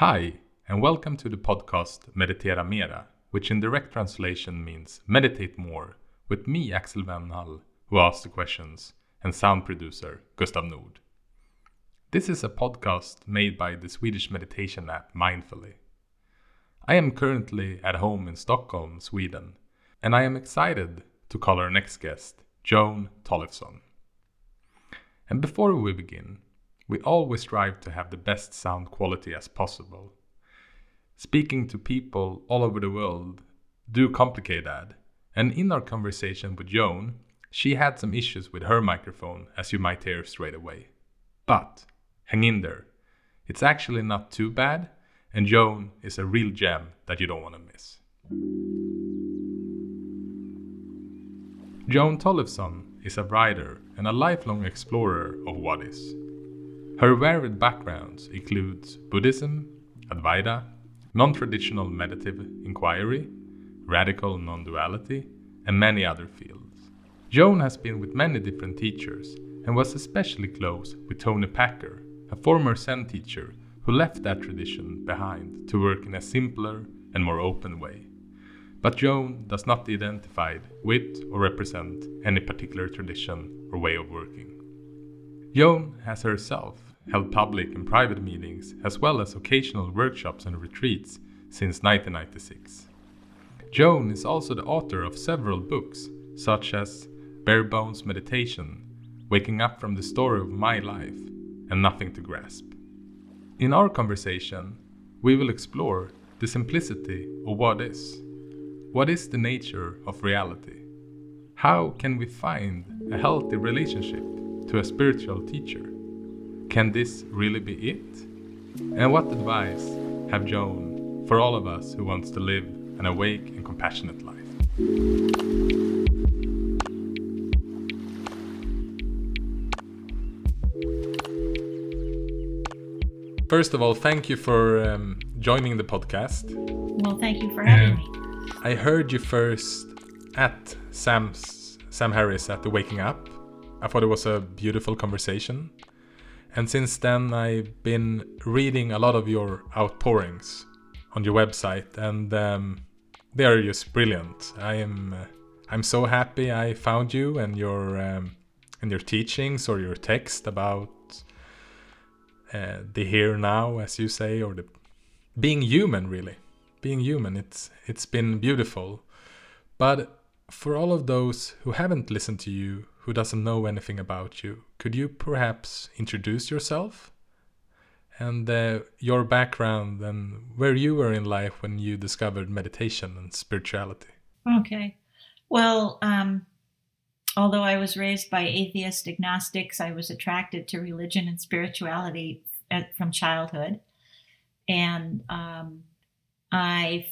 Hi, and welcome to the podcast Meditera Mera, which in direct translation means meditate more, with me, Axel Wennhall, who asks the questions, and sound producer Gustav Nord. This is a podcast made by the Swedish meditation app Mindfully. I am currently at home in Stockholm, Sweden, and I am excited to call our next guest Joan Tollifson. And before we begin, we always strive to have the best sound quality as possible. Speaking to people all over the world do complicate that, and in our conversation with Joan, she had some issues with her microphone, as you might hear straight away. But hang in there, it's actually not too bad, and Joan is a real gem that you don't want to miss. Joan Tollifson is a writer and a lifelong explorer of what is. Her varied backgrounds includes Buddhism, Advaita, non-traditional meditative inquiry, radical non-duality, and many other fields. Joan has been with many different teachers and was especially close with Toni Packer, a former Zen teacher who left that tradition behind to work in a simpler and more open way. But Joan does not identify with or represent any particular tradition or way of working. Joan has herself held public and private meetings, as well as occasional workshops and retreats since 1996. Joan is also the author of several books, such as Bare Bones Meditation, Waking Up from the Story of My Life, and Nothing to Grasp. In our conversation, we will explore the simplicity of what is. What is the nature of reality? How can we find a healthy relationship to a spiritual teacher? Can this really be it? And what advice have Joan for all of us who wants to live an awake and compassionate life? First of all, thank you for um, joining the podcast. Well, thank you for having me. I heard you first at Sam's Sam Harris at the Waking Up. I thought it was a beautiful conversation. And since then, I've been reading a lot of your outpourings on your website, and um, they are just brilliant. I am uh, I'm so happy I found you and your um, and your teachings or your text about uh, the here now, as you say, or the being human. Really, being human. It's it's been beautiful, but for all of those who haven't listened to you who doesn't know anything about you, could you perhaps introduce yourself and uh, your background and where you were in life when you discovered meditation and spirituality? Okay. Well, um, although I was raised by atheist agnostics, I was attracted to religion and spirituality at, from childhood. And um, I,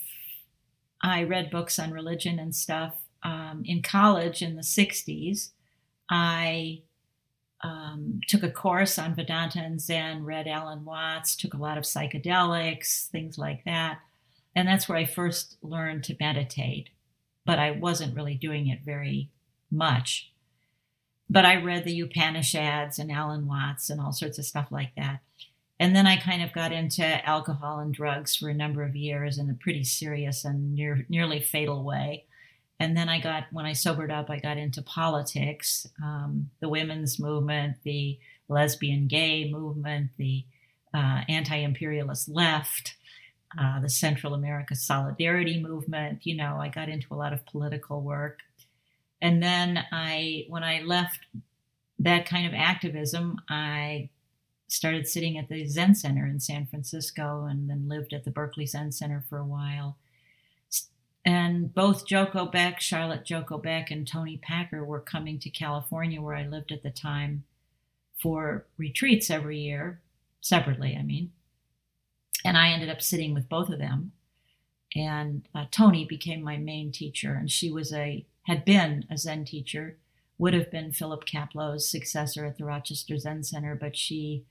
I read books on religion and stuff um, in college in the 60s. I um, took a course on Vedanta and Zen, read Alan Watts, took a lot of psychedelics, things like that. And that's where I first learned to meditate. But I wasn't really doing it very much. But I read the Upanishads and Alan Watts and all sorts of stuff like that. And then I kind of got into alcohol and drugs for a number of years in a pretty serious and near, nearly fatal way and then I got when I sobered up, I got into politics, um, the women's movement, the lesbian gay movement, the uh, anti-imperialist left, uh, the Central America Solidarity movement. You know, I got into a lot of political work, and then I, when I left that kind of activism, I started sitting at the Zen Center in San Francisco, and then lived at the Berkeley Zen Center for a while and both Joko Beck, Charlotte Joko Beck, and Toni Packer were coming to California, where I lived at the time, for retreats every year, separately, I mean. And I ended up sitting with both of them. And uh, Toni became my main teacher, and she was a had been a Zen teacher, would have been Philip Kapleau's successor at the Rochester Zen Center, but she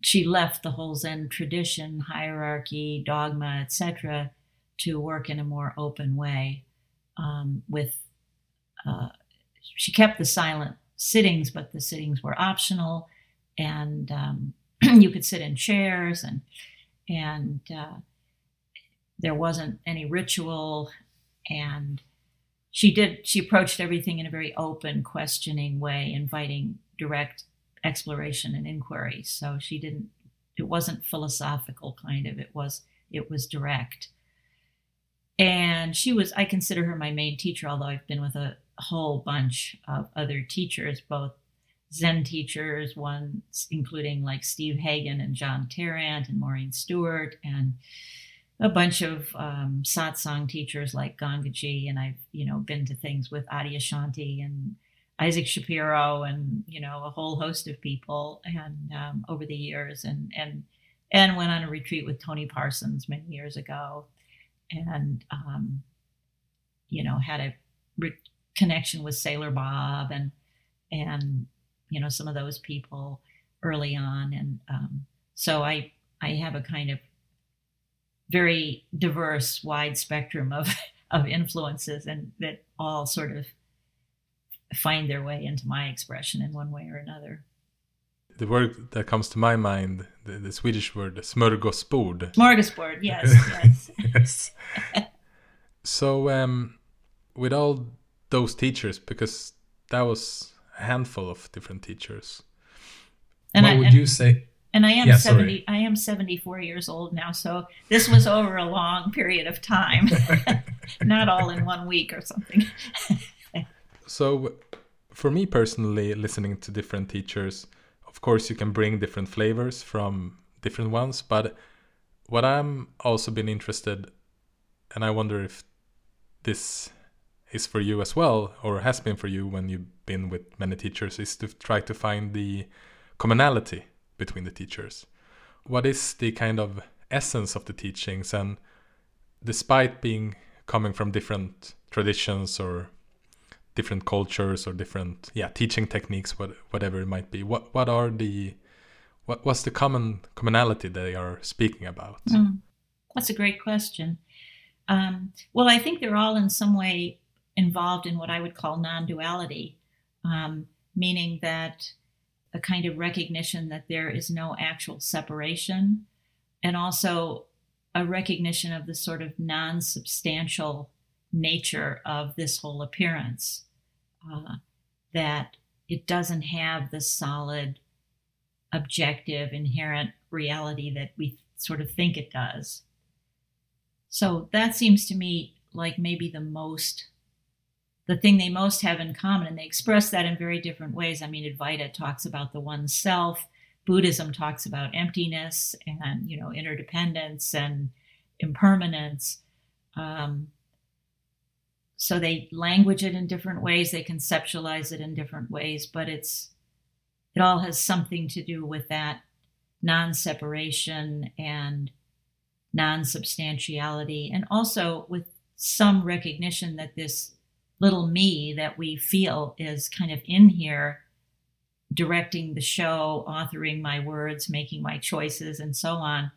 she left the whole Zen tradition, hierarchy, dogma, etc to work in a more open way um, with uh, she kept the silent sittings but the sittings were optional and um, you could sit in chairs and and uh, there wasn't any ritual and she did she approached everything in a very open questioning way inviting direct exploration and inquiry. So she didn't it wasn't philosophical kind of it was it was direct and she was i consider her my main teacher although i've been with a whole bunch of other teachers both zen teachers one including like steve hagen and john tarrant and maurine stuart and a bunch of um, satsang teachers like Gangaji, and I've you know been to things with Adyashanti and Isaac Shapiro, and you know a whole host of people, and um, over the years, and and and went on a retreat with Tony Parsons many years ago, and um, you know had a re- connection with Sailor Bob, and and you know some of those people early on, and um, so I I have a kind of very diverse, wide spectrum of, of influences and that all sort of find their way into my expression in one way or another. The word that comes to my mind, the, the Swedish word smörgåsbord. Smorgasbord, yes, yes. yes. so, um, with all those teachers, because that was a handful of different teachers, and what I, would you say? And I am yeah, 70 I am 74 years old now, so this was over a long period of time. Not all in one week or something. so for me personally listening to different teachers, of course you can bring different flavors from different ones, but what I'm also been interested and I wonder if this is for you as well or has been for you when you've been with many teachers is to try to find the commonality between the teachers. What is the kind of essence of the teachings? And despite being coming from different traditions or different cultures or different yeah teaching techniques what, whatever it might be. What what are the what what's the common commonality they are speaking about? Mm, that's a great question. Um, well i think they're all in some way involved in what i would call non-duality um, meaning that a kind of recognition that there is no actual separation, and also a recognition of the sort of non substantial nature of this whole appearance, uh, that it doesn't have the solid, objective, inherent reality that we sort of think it does. So that seems to me like maybe the most the thing they most have in common. And they express that in very different ways. I mean, Advaita talks about the one self. Buddhism talks about emptiness and you know interdependence and impermanence. Um, so they language it in different ways. They conceptualize it in different ways, but it's it all has something to do with that non-separation and non-substantiality, and also with some recognition that this little me that we feel is kind of in here directing the show, authoring my words, making my choices, and so on,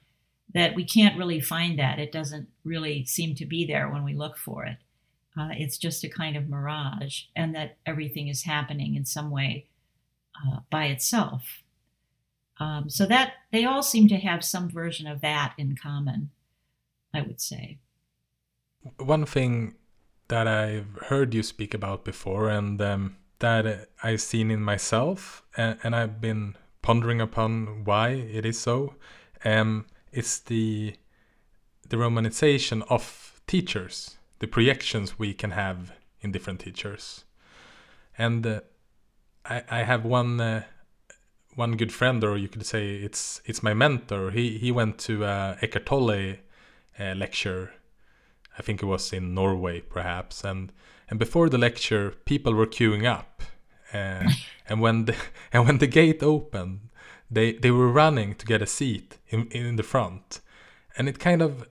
that we can't really find that. It doesn't really seem to be there when we look for it. Uh, it's just a kind of mirage, and that everything is happening in some way uh, by itself. Um, so that they all seem to have some version of that in common, I would say. One thing that I've heard you speak about before and um, that I've seen in myself, and, and, I've been pondering upon why it is so. Um, it's the the romanization of teachers, the projections we can have in different teachers, and uh, I, I have one. Uh, one good friend, or you could say it's it's my mentor. He he went to a Eckhart Tolle uh, lecture I think it was in Norway, perhaps. And and before the lecture, people were queuing up, uh, and when the and when the gate opened, they they were running to get a seat in in the front, and it kind of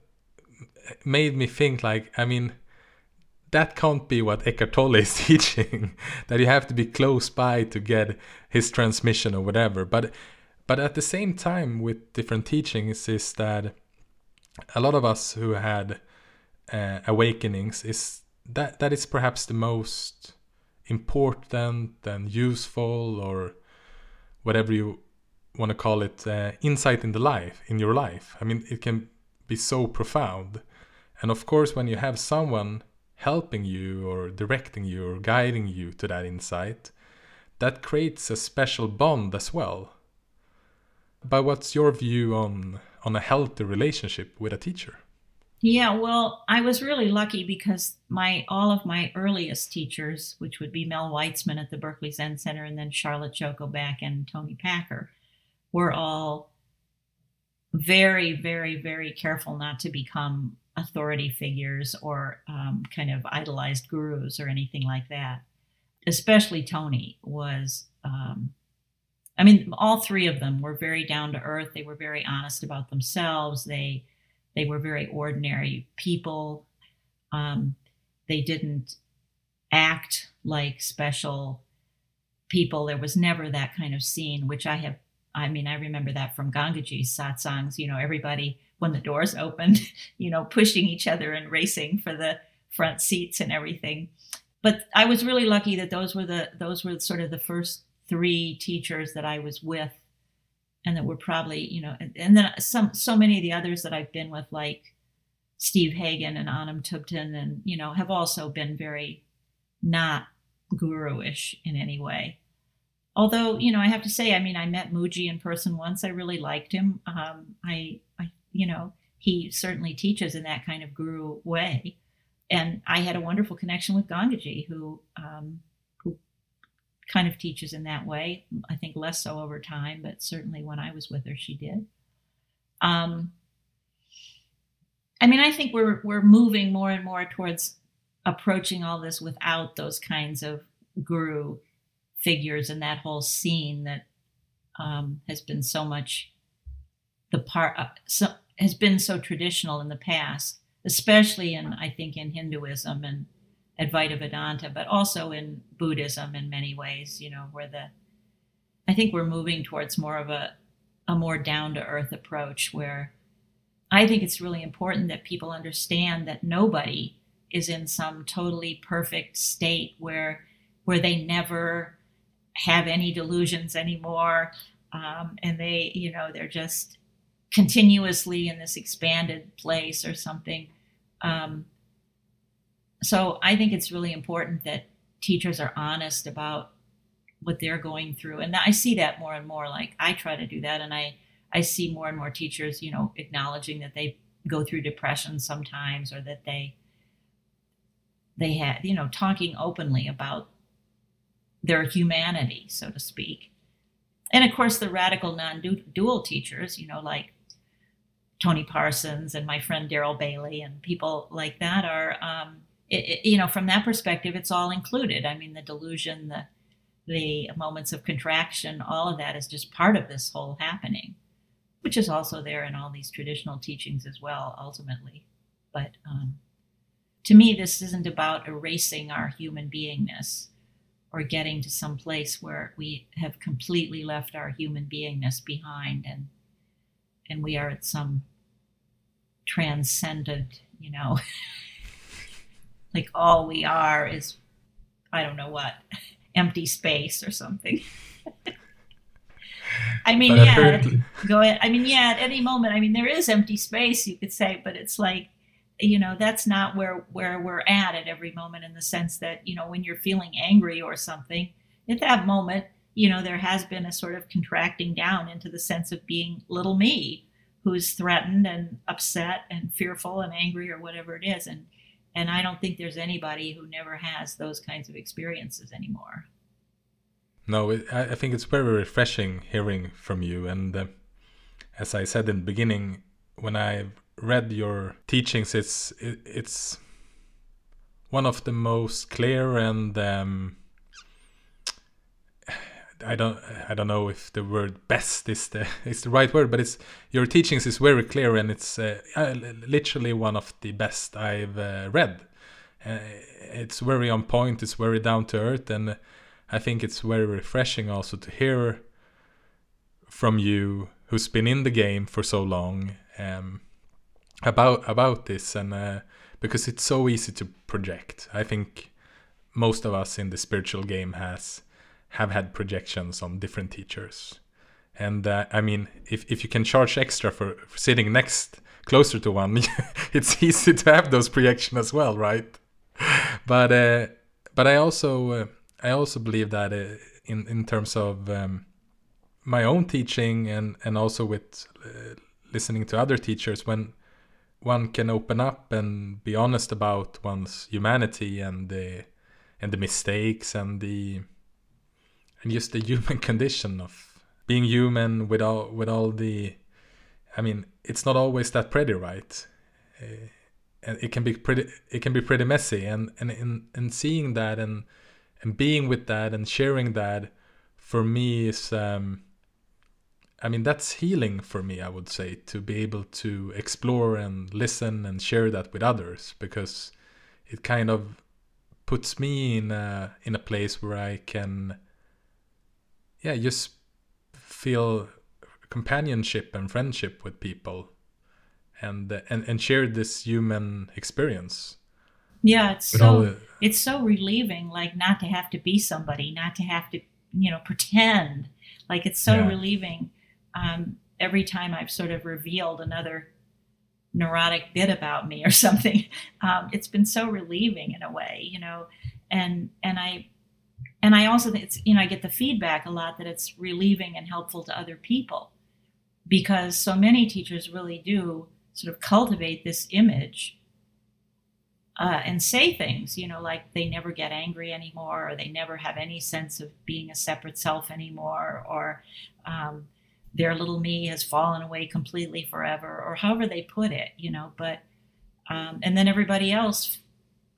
made me think like, I mean, that can't be what Eckhart Tolle is teaching. that you have to be close by to get his transmission or whatever. But but at the same time, with different teachings, is that a lot of us who had uh, awakenings is that that is perhaps the most important and useful or whatever you want to call it uh, insight in the life in your life. I mean, it can be so profound. And of course, when you have someone helping you or directing you or guiding you to that insight, that creates a special bond as well. But what's your view on on a healthy relationship with a teacher? Yeah, well, I was really lucky because my all of my earliest teachers, which would be Mel Weitzman at the Berkeley Zen Center and then Charlotte Joko Beck and Toni Packer, were all very, very, very careful not to become authority figures or um, kind of idolized gurus or anything like that. Especially Toni was, um, I mean, all three of them were very down to earth. They were very honest about themselves. They they were very ordinary people. Um, they didn't act like special people. There was never that kind of scene, which I have. I mean, I remember that from Gangaji's satsangs. You know, everybody when the doors opened, you know, pushing each other and racing for the front seats and everything. But I was really lucky that those were the those were sort of the first three teachers that I was with and that were probably, you know, and, and then some so many of the others that I've been with, like Steve Hagen and Anam Thubten, and you know, have also been very not guru-ish in any way. Although, you know, I have to say, I mean, I met Mooji in person once. I really liked him. Um, I, you know, he certainly teaches in that kind of guru way. And I had a wonderful connection with Gangaji, who um, kind of teaches in that way. I think less so over time, but certainly when I was with her, she did. Um, I mean, I think we're we're moving more and more towards approaching all this without those kinds of guru figures and that whole scene that um, has been so much the part uh, so, has been so traditional in the past, especially in I think in Hinduism and Advaita Vedanta, but also in Buddhism in many ways, you know, where the I think we're moving towards more of a a more down to earth approach where I think it's really important that people understand that nobody is in some totally perfect state where where they never have any delusions anymore um, and they you know they're just continuously in this expanded place or something um, so I think it's really important that teachers are honest about what they're going through. And I see that more and more. Like I try to do that. And I, I see more and more teachers, you know, acknowledging that they go through depression sometimes or that they, they had, you know, talking openly about their humanity, so to speak. And of course, the radical non dual teachers, you know, like Tony Parsons and my friend Darryl Bailey and people like that are, um, it, it, you know, from that perspective, it's all included. I mean, the delusion, the the moments of contraction, all of that is just part of this whole happening, which is also there in all these traditional teachings as well, ultimately. But um, to me, this isn't about erasing our human beingness or getting to some place where we have completely left our human beingness behind and and we are at some transcendent, you know. like all we are is I don't know what empty space or something. I mean, but yeah, go ahead. I mean, yeah, at any moment, I mean, there is empty space, you could say, but it's like, you know, that's not where where we're at at every moment in the sense that, you know, when you're feeling angry or something, at that moment, you know, there has been a sort of contracting down into the sense of being little me who's threatened and upset and fearful and angry or whatever it is. And and I don't think there's anybody who never has those kinds of experiences anymore. No, it, I think it's very refreshing hearing from you. And uh, as I said in the beginning, when I read your teachings, it's it, it's one of the most clear and um, I don't I don't know if the word best is the is the right word, but it's your teachings is very clear and it's uh, literally one of the best I've uh, read. Uh, it's very on point. It's very down to earth, and I think it's very refreshing also to hear from you, who's been in the game for so long, um, about about this, and uh, because it's so easy to project. I think most of us in the spiritual game has have had projections on different teachers and uh, I mean, if if you can charge extra for, for sitting next closer to one, it's easy to have those projection as well, right? But uh, but I also uh, I also believe that uh, in in terms of um, my own teaching and and also with uh, listening to other teachers when one can open up and be honest about one's humanity and the and the mistakes and the and just the human condition of being human with all with all the i mean it's not always that pretty right? Uh, and it can be pretty it can be pretty messy. And and in and seeing that and and being with that and sharing that for me is um I mean, that's healing for me, I would say, to be able to explore and listen and share that with others because it kind of puts me in a, in a place where I can, yeah, just feel companionship and friendship with people and and, and share this human experience. Yeah, it's so the, it's so relieving, like not to have to be somebody, not to have to, you know, pretend. Like it's so yeah. relieving um, every time I've sort of revealed another neurotic bit about me or something, um, it's been so relieving in a way, you know, and and I and I also think it's you know I get the feedback a lot that it's relieving and helpful to other people because so many teachers really do sort of cultivate this image uh, and say things, you know, like they never get angry anymore, or they never have any sense of being a separate self anymore, or um, their little me has fallen away completely forever, or however they put it, you know. But um, and then everybody else,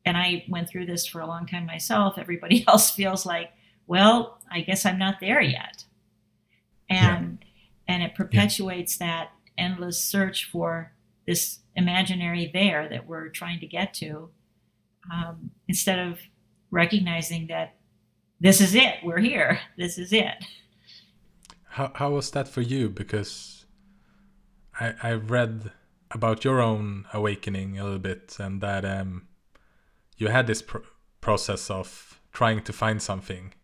and I went through this for a long time myself. Everybody else feels like, well, I guess I'm not there yet, and yeah. and it perpetuates yeah. that endless search for this imaginary there that we're trying to get to, um, instead of recognizing that this is it. We're here. This is it. How how was that for you? Because I I read about your own awakening a little bit, and that um you had this pr- process of trying to find something.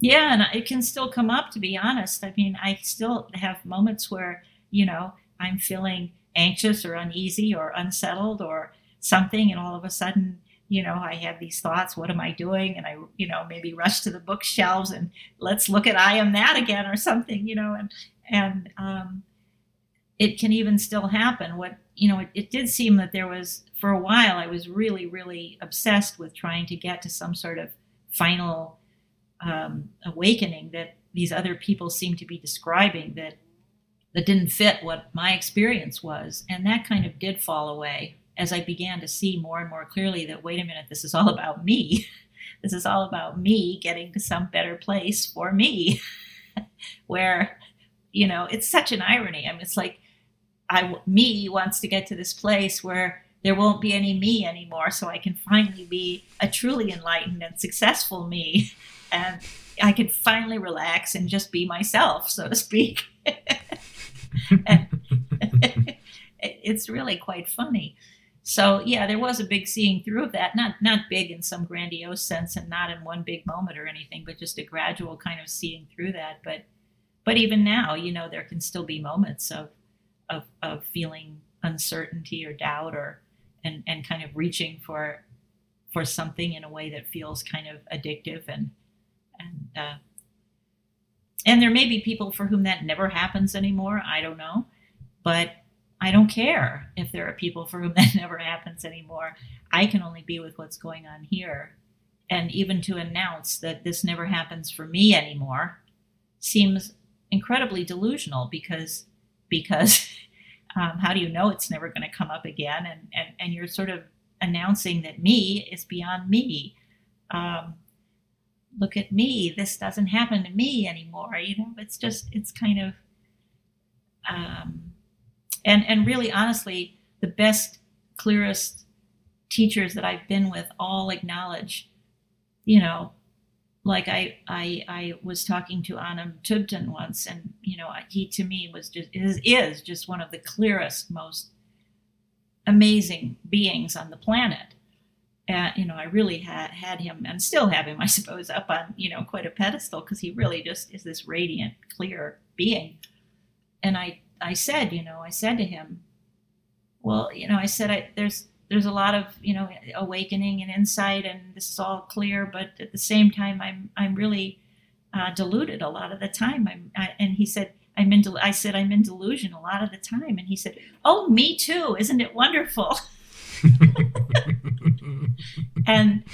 Yeah, and it can still come up. To be honest, I mean, I still have moments where you know I'm feeling anxious or uneasy or unsettled or something, and all of a sudden you know, I have these thoughts, what am I doing? And I, you know, maybe rush to the bookshelves and let's look at I am that again or something, you know, and, and, um, it can even still happen. What, you know, it, it did seem that there was, for a while, I was really, really obsessed with trying to get to some sort of final um, awakening that these other people seem to be describing that that didn't fit what my experience was and that kind of did fall away as I began to see more and more clearly that, wait a minute, this is all about me. this is all about me getting to some better place for me. Where, you know, it's such an irony. I mean, it's like, I, me wants to get to this place where there won't be any me anymore. So I can finally be a truly enlightened and successful me. And I can finally relax and just be myself, so to speak. it's really quite funny. So yeah, there was a big seeing through of that. Not not big in some grandiose sense, and not in one big moment or anything, but just a gradual kind of seeing through that. But but even now, you know, there can still be moments of of of feeling uncertainty or doubt or and and kind of reaching for for something in a way that feels kind of addictive and and uh, and there may be people for whom that never happens anymore. I don't know, but I don't care if there are people for whom that never happens anymore. I can only be with what's going on here. And even to announce that this never happens for me anymore seems incredibly delusional because because um, how do you know it's never going to come up again? And, and and you're sort of announcing that me is beyond me. Um, look at me. This doesn't happen to me anymore. You know, it's just it's kind of um, and and really honestly the best clearest teachers that i've been with all acknowledge you know like i i i was talking to anam thubten once and you know he to me was just is, is just one of the clearest most amazing beings on the planet uh, you know, I really had had him and still have him, I suppose, up on you know quite a pedestal because he really just is this radiant, clear being. And I I said, you know, I said to him, well, you know, I said I, there's there's a lot of you know awakening and insight, and this is all clear, but at the same time, I'm I'm really uh, deluded a lot of the time. I'm I, and he said. I'm in. del- I said I'm in delusion a lot of the time, and he said, "Oh, me too. Isn't it wonderful?" and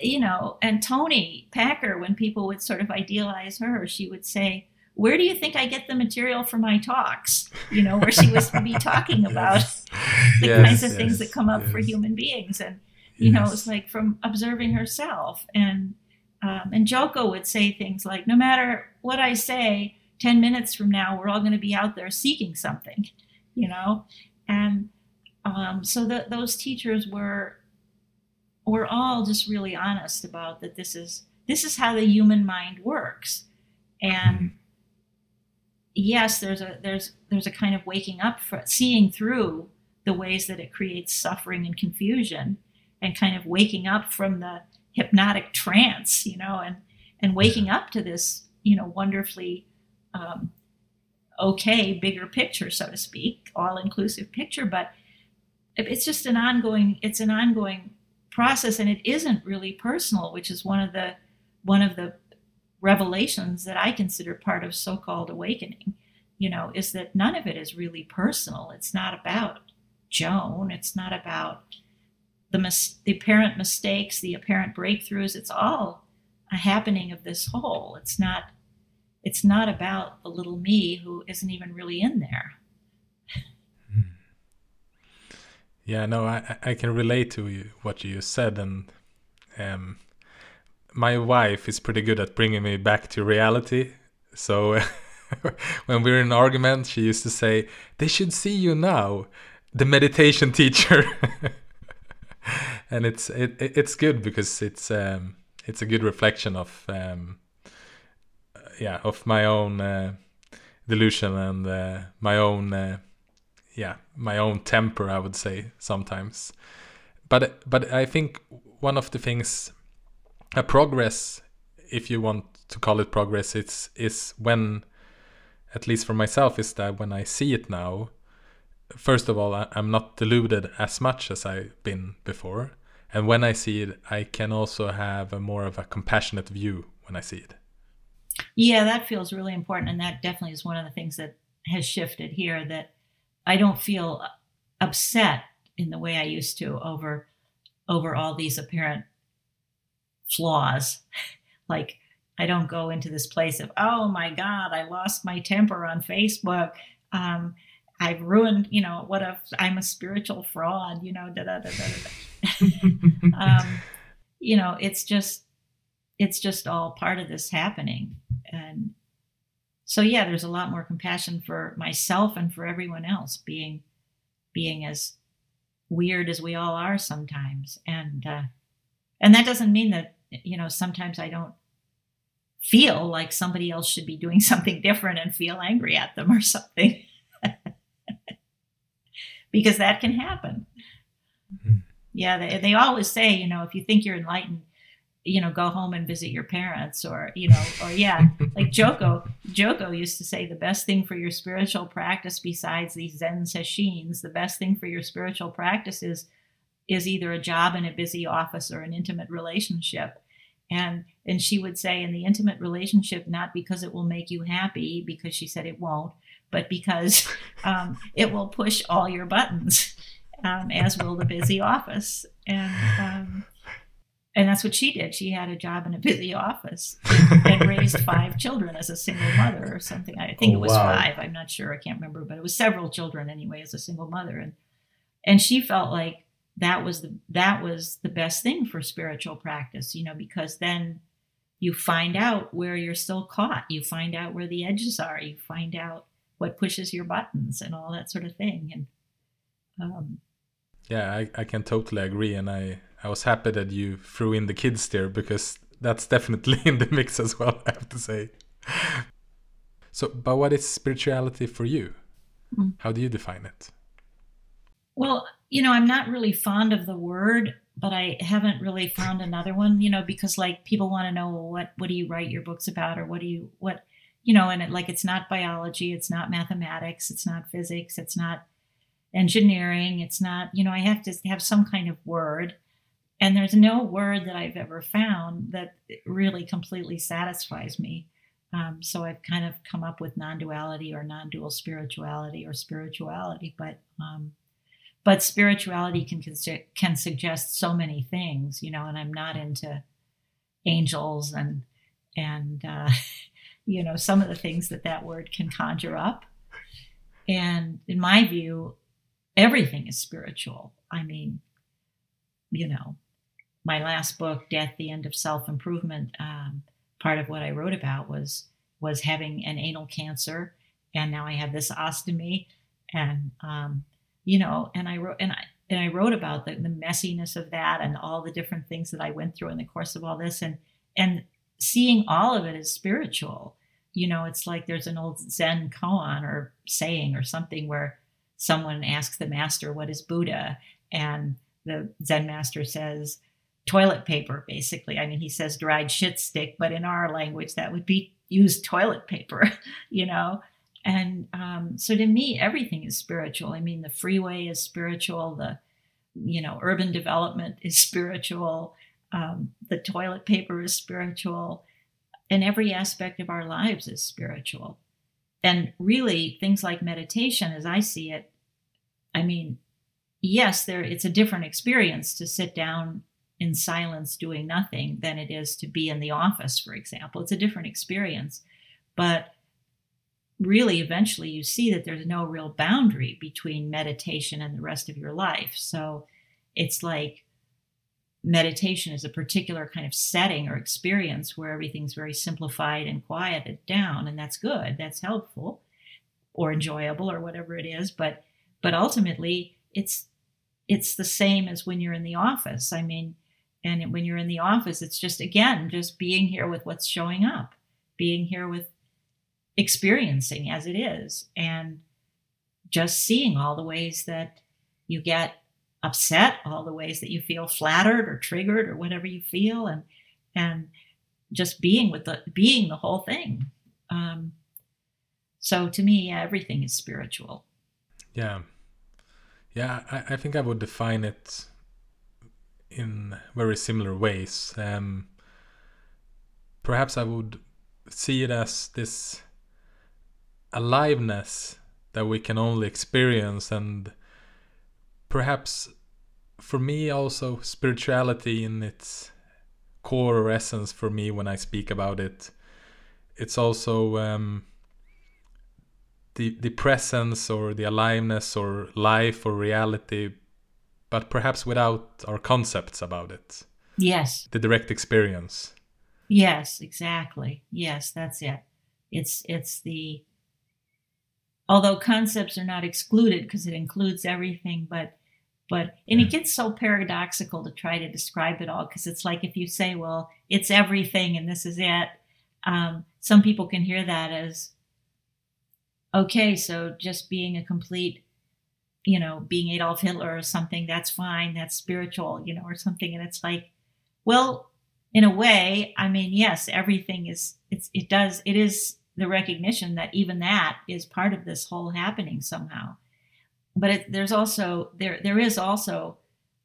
you know, and toni Packer, when people would sort of idealize her, she would say, where do you think I get the material for my talks? You know, where she was to be talking about yes. the yes, kinds of yes, things that come up for human beings. And, you know, it's like from observing herself. And, um, and Joko would say things like, no matter what I say, 10 minutes from now, we're all going to be out there seeking something, you know? And um, so that those teachers were were all just really honest about that this is this is how the human mind works and mm-hmm. Yes there's a there's there's a kind of waking up for seeing through the ways that it creates suffering and confusion and kind of waking up from the hypnotic trance you know and and waking up to this you know wonderfully um, okay bigger picture so to speak all inclusive picture. But it's just an ongoing it's an ongoing process and it isn't really personal which is one of the one of the revelations that i consider part of so-called awakening you know is that none of it is really personal. It's not about joan. It's not about the mis- the apparent mistakes the apparent breakthroughs. It's all a happening of this whole. It's not it's not about the little me who isn't even really in there. Yeah, no, I I can relate to you, what you said, and um, my wife is pretty good at bringing me back to reality. So when we are in argument, she used to say, "They should see you now, the meditation teacher." and it's it, it's good because it's um, it's a good reflection of um, yeah of my own uh, delusion and uh, my own uh, yeah my own temper i would say sometimes but but i think one of the things a progress if you want to call it progress it's is when at least for myself is that when i see it now first of all i'm not deluded as much as i've been before. And when i see it i can also have a more of a compassionate view when i see it. Yeah that feels really important. And that definitely is one of the things that has shifted here that I don't feel upset in the way I used to over over all these apparent flaws. like I don't go into this place of oh my god, I lost my temper on Facebook. Um, I've ruined, you know, what if I'm a spiritual fraud, you know, da da da da da. um, you know, it's just it's just all part of this happening, and so yeah there's a lot more compassion for myself and for everyone else being being as weird as we all are sometimes and uh, and that doesn't mean that you know sometimes i don't feel like somebody else should be doing something different and feel angry at them or something. Because that can happen. Mm-hmm. yeah they, they always say you know if you think you're enlightened you know go home and visit your parents or you know or yeah like joko joko used to say the best thing for your spiritual practice besides these zen sesshin the best thing for your spiritual practice is is either a job in a busy office or an intimate relationship and and she would say in the intimate relationship not because it will make you happy because she said it won't but because um, it will push all your buttons um, as will the busy office and um, and that's what she did. She had a job in a busy office and raised five children as a single mother or something. I think oh, it was wow. five. I'm not sure. I can't remember, but it was several children anyway as a single mother. And and she felt like that was the that was the best thing for spiritual practice, you know, because then you find out where you're still caught. You find out where the edges are. You find out what pushes your buttons and all that sort of thing. And um, yeah, I, I can totally agree. And I I was happy that you threw in the kids there because that's definitely in the mix as well, I have to say. So, but what is spirituality for you? Mm. How do you define it? Well, you know, I'm not really fond of the word but I haven't really found another one, you know, because like people want to know well, what what do you write your books about or what do you what you know, and it, like it's not biology, it's not mathematics, it's not physics, it's not engineering, it's not, you know, I have to have some kind of word. And there's no word that I've ever found that really completely satisfies me. Um, so I've kind of come up with non-duality or non-dual spirituality or spirituality, but um, but spirituality can can suggest so many things, you know. And I'm not into angels and and uh, you know, some of the things that that word can conjure up. And in my view, everything is spiritual. I mean, you know, my last book, Death, the End of Self Improvement, um, part of what I wrote about was was having an anal cancer, and now I have this ostomy, and um, you know, and I wrote and I and I wrote about the, the messiness of that and all the different things that I went through in the course of all this, and and seeing all of it as spiritual. You know, it's like there's an old Zen koan or saying or something where someone asks the master, What is Buddha? And the Zen master says, Toilet paper, basically. I mean, he says dried shit stick, but in our language, that would be used toilet paper, you know? And um, so to me, everything is spiritual. I mean, the freeway is spiritual, the, you know, urban development is spiritual um, the toilet paper is spiritual, and every aspect of our lives is spiritual. And really, things like meditation, as I see it, I mean, yes, there it's a different experience to sit down in silence doing nothing than it is to be in the office, for example. It's a different experience. But really, eventually, you see that there's no real boundary between meditation and the rest of your life. So it's like meditation is a particular kind of setting or experience where everything's very simplified and quieted down and that's good that's helpful or enjoyable or whatever it is but but ultimately it's it's the same as when you're in the office i mean and when you're in the office it's just again just being here with what's showing up being here with experiencing as it is and just seeing all the ways that you get upset, all the ways that you feel flattered or triggered or whatever you feel, and and just being with the being the whole thing. Um, so to me, everything is spiritual. Yeah, yeah, I, I think I would define it in very similar ways. Um, perhaps I would see it as this aliveness that we can only experience and perhaps for me also spirituality in its core or essence for me when I speak about it. It's also um, the the presence or the aliveness or life or reality but perhaps without our concepts about it. Yes. The direct experience. Yes exactly. Yes that's it. It's it's the although concepts are not excluded because it includes everything but but and it gets so paradoxical to try to describe it all because it's like if you say well it's everything and this is it um, some people can hear that as okay so just being a complete you know being adolf hitler or something that's fine that's spiritual you know or something and it's like well in a way i mean yes everything is it's it does it is the recognition that even that is part of this whole happening somehow. But it, there's also there there is also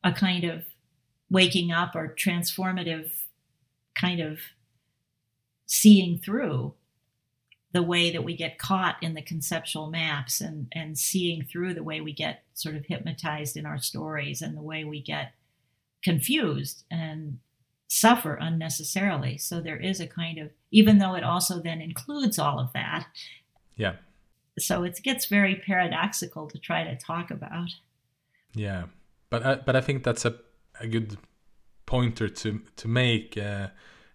a kind of waking up or transformative kind of seeing through the way that we get caught in the conceptual maps and and seeing through the way we get sort of hypnotized in our stories and the way we get confused and suffer unnecessarily. So there is a kind of even though it also then includes all of that. Yeah. So it gets very paradoxical to try to talk about. Yeah. But I, but I think that's a, a good pointer to to make uh,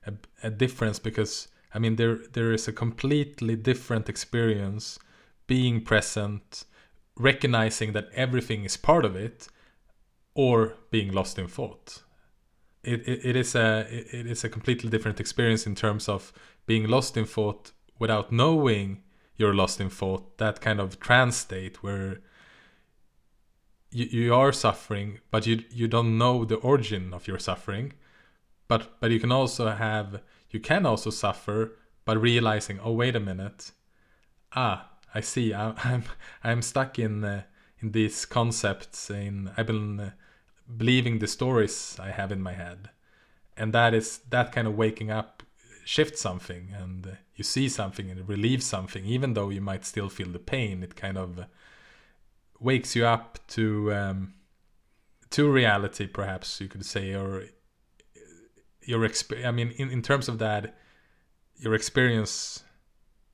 a, a difference because I mean there there is a completely different experience being present recognizing that everything is part of it or being lost in thought it, it, is a it, is a completely different experience in terms of being lost in thought without knowing you're lost in thought that kind of trance state where you, you are suffering, but you you don't know the origin of your suffering. But but you can also have you can also suffer by realizing, oh wait a minute, ah I see, I, I'm I'm stuck in uh, in these concepts. In I've been uh, believing the stories I have in my head, and that is that kind of waking up shifts something, and you see something and it relieves something, even though you might still feel the pain. It kind of wakes you up to um, to reality, perhaps you could say, or your exp- I mean, in, in terms of that, your experience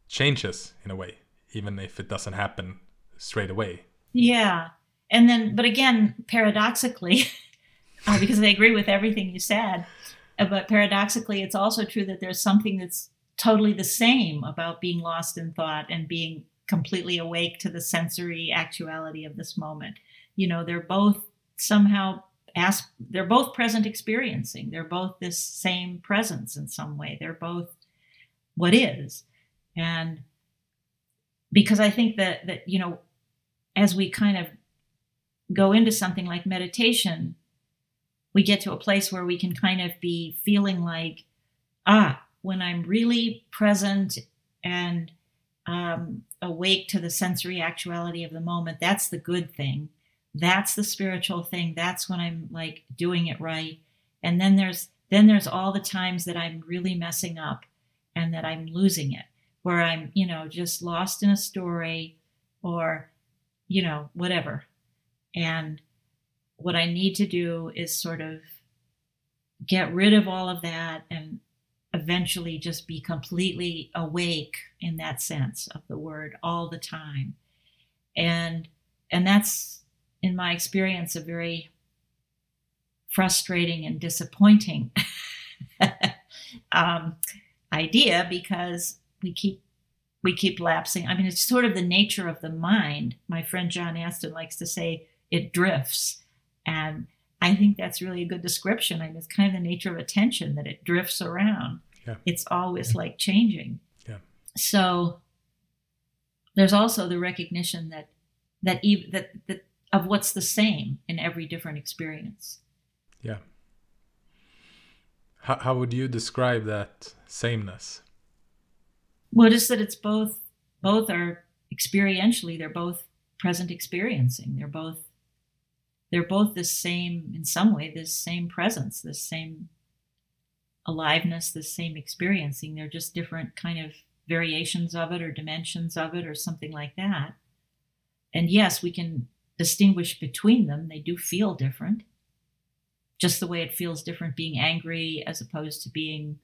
changes in a way, even if it doesn't happen straight away. Yeah, and then, but again, paradoxically, uh, because I agree with everything you said, uh, but paradoxically, it's also true that there's something that's totally the same about being lost in thought and being completely awake to the sensory actuality of this moment. You know, they're both somehow ask they're both present experiencing. They're both this same presence in some way. They're both what is. And because I think that that, you know, as we kind of go into something like meditation, we get to a place where we can kind of be feeling like, ah, when I'm really present and um, awake to the sensory actuality of the moment, that's the good thing. That's the spiritual thing. That's when I'm like doing it right. And then there's then there's all the times that I'm really messing up and that I'm losing it, where I'm, you know, just lost in a story or, you know, whatever. And what I need to do is sort of get rid of all of that and eventually just be completely awake in that sense of the word all the time. And and that's in my experience a very frustrating and disappointing um, idea because we keep we keep lapsing. I mean it's sort of the nature of the mind. My friend john astin likes to say it drifts and I think that's really a good description. I mean, it's kind of the nature of attention that it drifts around. Yeah. It's always like changing. Yeah. So there's also the recognition that that even that, that of what's the same in every different experience. Yeah. How how would you describe that sameness? Well, just that it's both both are experientially, they're both present experiencing. They're both they're both the same in some way this same presence this same aliveness this same experiencing. They're just different kind of variations of it or dimensions of it or something like that. And yes we can distinguish between them. They do feel different. Just the way it feels different being angry as opposed to being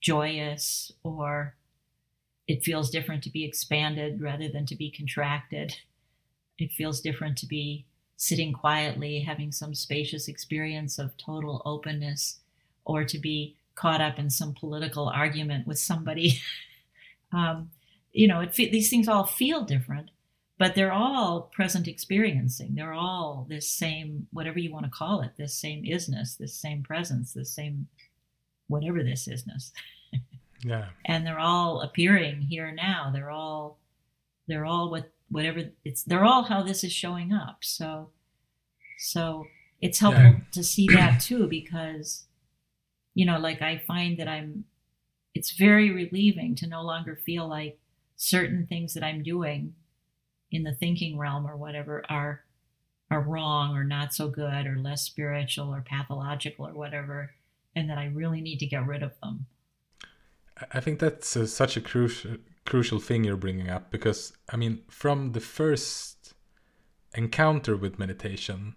joyous or it feels different to be expanded rather than to be contracted. It feels different to be sitting quietly, having some spacious experience of total openness, or to be caught up in some political argument with somebody. um, you know, it, these things all feel different, but they're all present experiencing. They're all this same, whatever you want to call it, this same isness, this same presence, this same whatever this isness. yeah. And they're all appearing here now. They're all, they're all what whatever it's they're all how this is showing up so so it's helpful yeah. to see that too because you know like i find that i'm it's very relieving to no longer feel like certain things that i'm doing in the thinking realm or whatever are are wrong or not so good or less spiritual or pathological or whatever and that i really need to get rid of them i think that's uh, such a crucial crucial thing you're bringing up because I mean, from the first encounter with meditation,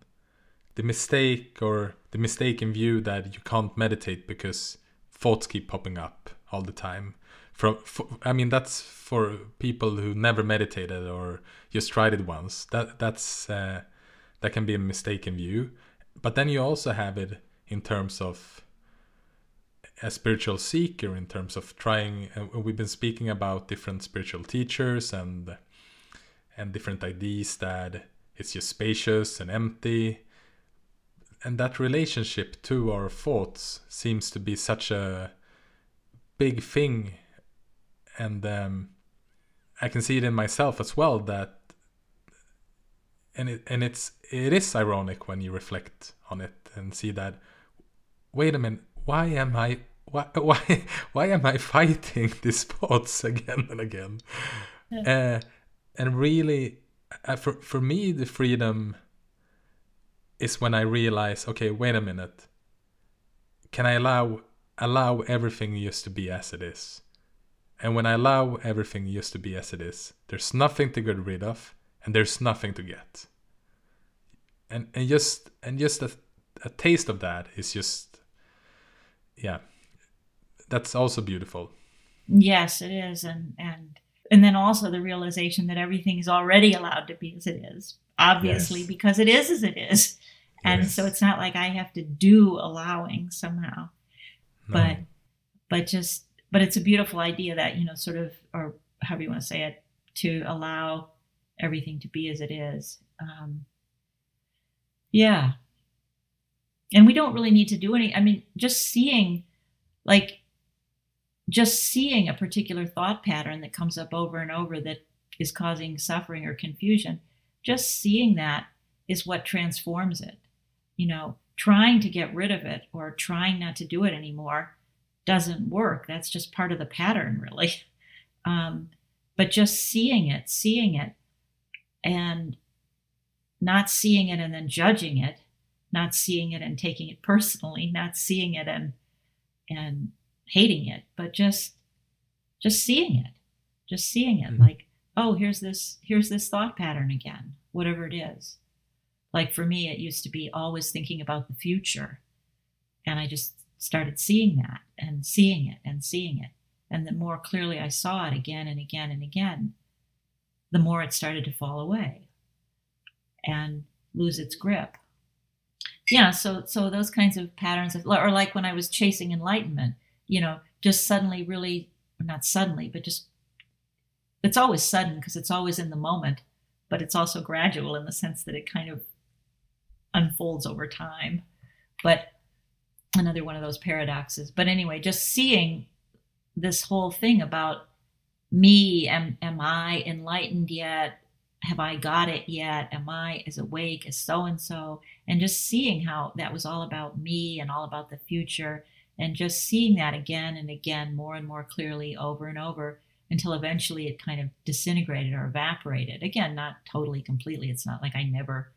the mistake or the mistaken view that you can't meditate because thoughts keep popping up all the time. From, for, I mean, that's for people who never meditated or just tried it once. That that's uh, that can be a mistaken view. But then you also have it in terms of a spiritual seeker in terms of trying uh, we've been speaking about different spiritual teachers and and different ideas that it's just spacious and empty. And that relationship to our thoughts seems to be such a big thing. And um, i can see it in myself as well that and it and it's it is ironic when you reflect on it and see that wait a minute why am i why why why am i fighting these thoughts again and again? Uh, and really uh, for for me the freedom is when i realize okay wait a minute. Can i allow allow everything just to be as it is? And when i allow everything just to be as it is there's nothing to get rid of and there's nothing to get. And and just and just a, a taste of that is just yeah that's also beautiful yes it is and and and then also the realization that everything is already allowed to be as it is obviously yes. because it is as it is and yes. so it's not like i have to do allowing somehow no. but but just but it's a beautiful idea that you know sort of or however you want to say it to allow everything to be as it is um, yeah and we don't really need to do any i mean just seeing like just seeing a particular thought pattern that comes up over and over that is causing suffering or confusion just seeing that is what transforms it. You know trying to get rid of it or trying not to do it anymore doesn't work. That's just part of the pattern really. Um, but just seeing it seeing it and not seeing it and then judging it not seeing it and taking it personally, not seeing it and and hating it, but just just seeing it. Just seeing it mm-hmm. like, oh, here's this here's this thought pattern again, whatever it is. Like for me, it used to be always thinking about the future. And I just started seeing that and seeing it and seeing it. And the more clearly I saw it again and again and again, the more it started to fall away and lose its grip yeah so so those kinds of patterns of, or like when i was chasing enlightenment you know just suddenly really not suddenly but just it's always sudden because it's always in the moment but it's also gradual in the sense that it kind of unfolds over time but another one of those paradoxes but anyway just seeing this whole thing about me am am i enlightened yet have I got it yet? Am I as awake as so and so? And just seeing how that was all about me and all about the future, and just seeing that again and again, more and more clearly over and over until eventually it kind of disintegrated or evaporated. Again, not totally completely. It's not like I never,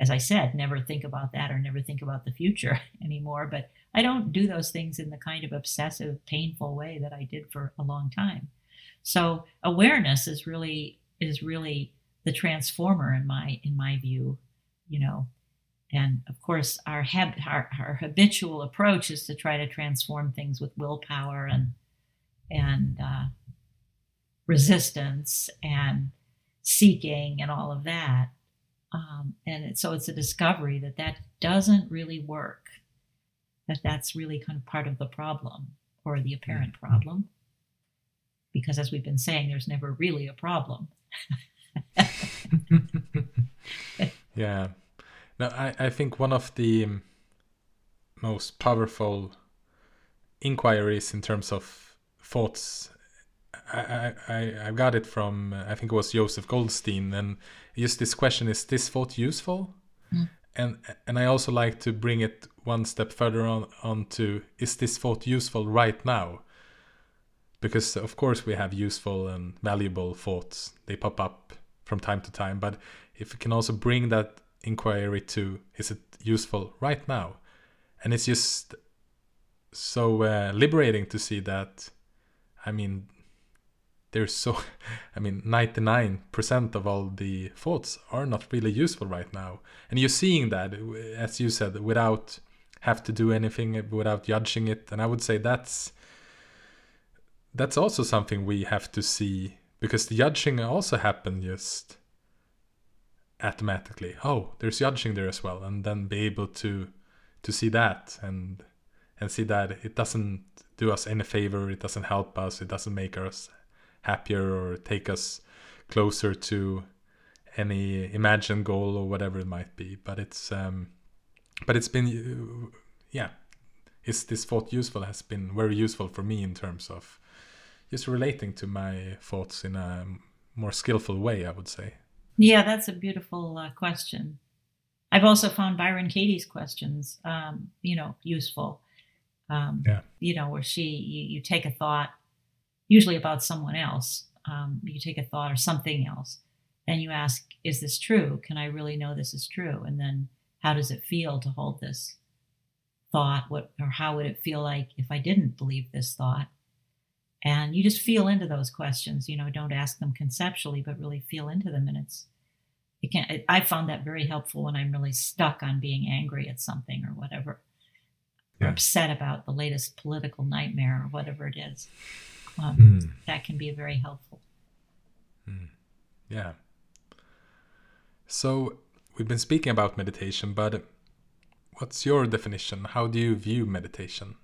as I said, never think about that or never think about the future anymore. But I don't do those things in the kind of obsessive, painful way that I did for a long time. So awareness is really is really the transformer in my in my view you know and of course our, hab- our, our habitual approach is to try to transform things with willpower and and uh, resistance and seeking and all of that um, and it, so it's a discovery that that doesn't really work that that's really kind of part of the problem or the apparent mm-hmm. problem because as we've been saying there's never really a problem yeah. No, I, I think one of the most powerful inquiries in terms of thoughts I, I, I got it from I think it was Joseph Goldstein and just this question is this thought useful? Mm. and and I also like to bring it one step further on onto is this thought useful right now? Because of course we have useful and valuable thoughts. They pop up from time to time but if we can also bring that inquiry to is it useful right now? And it's just so uh, liberating to see that i mean there's so i mean 99% of all the thoughts are not really useful right now. And you're seeing that as you said without have to do anything without judging it. And i would say that's that's also something we have to see because the judging also happened just automatically oh there's judging there as well and then be able to to see that and and see that it doesn't do us any favor it doesn't help us it doesn't make us happier or take us closer to any imagined goal or whatever it might be. But it's um but it's been yeah is this thought useful has been very useful for me in terms of just relating to my thoughts in a more skillful way i would say Yeah, that's a beautiful uh, question. I've also found Byron Katie's questions, um, you know, useful. Um, yeah. You know, where she you, you, take a thought, usually about someone else. Um, you take a thought or something else, and you ask, "Is this true? Can I really know this is true?" And then, how does it feel to hold this thought? What or how would it feel like if I didn't believe this thought? And you just feel into those questions. You know, don't ask them conceptually, but really feel into them, and it's it can I found that very helpful when I'm really stuck on being angry at something or whatever, yeah. or upset about the latest political nightmare or whatever it is. Um, mm. That can be very helpful. Mm. Yeah. So we've been speaking about meditation, but what's your definition? How do you view meditation?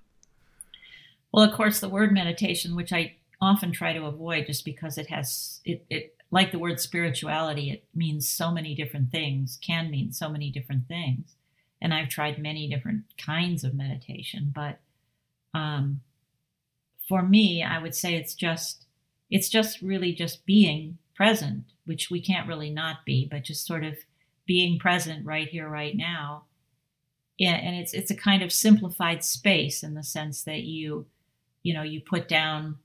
Well, of course, the word meditation, which I often try to avoid just because it has it, it like the word spirituality, it means so many different things, can mean so many different things. And I've tried many different kinds of meditation, but um, for me, I would say it's just it's just really just being present, which we can't really not be, but just sort of being present right here, right now. Yeah, and it's it's a kind of simplified space in the sense that you, you know, you put down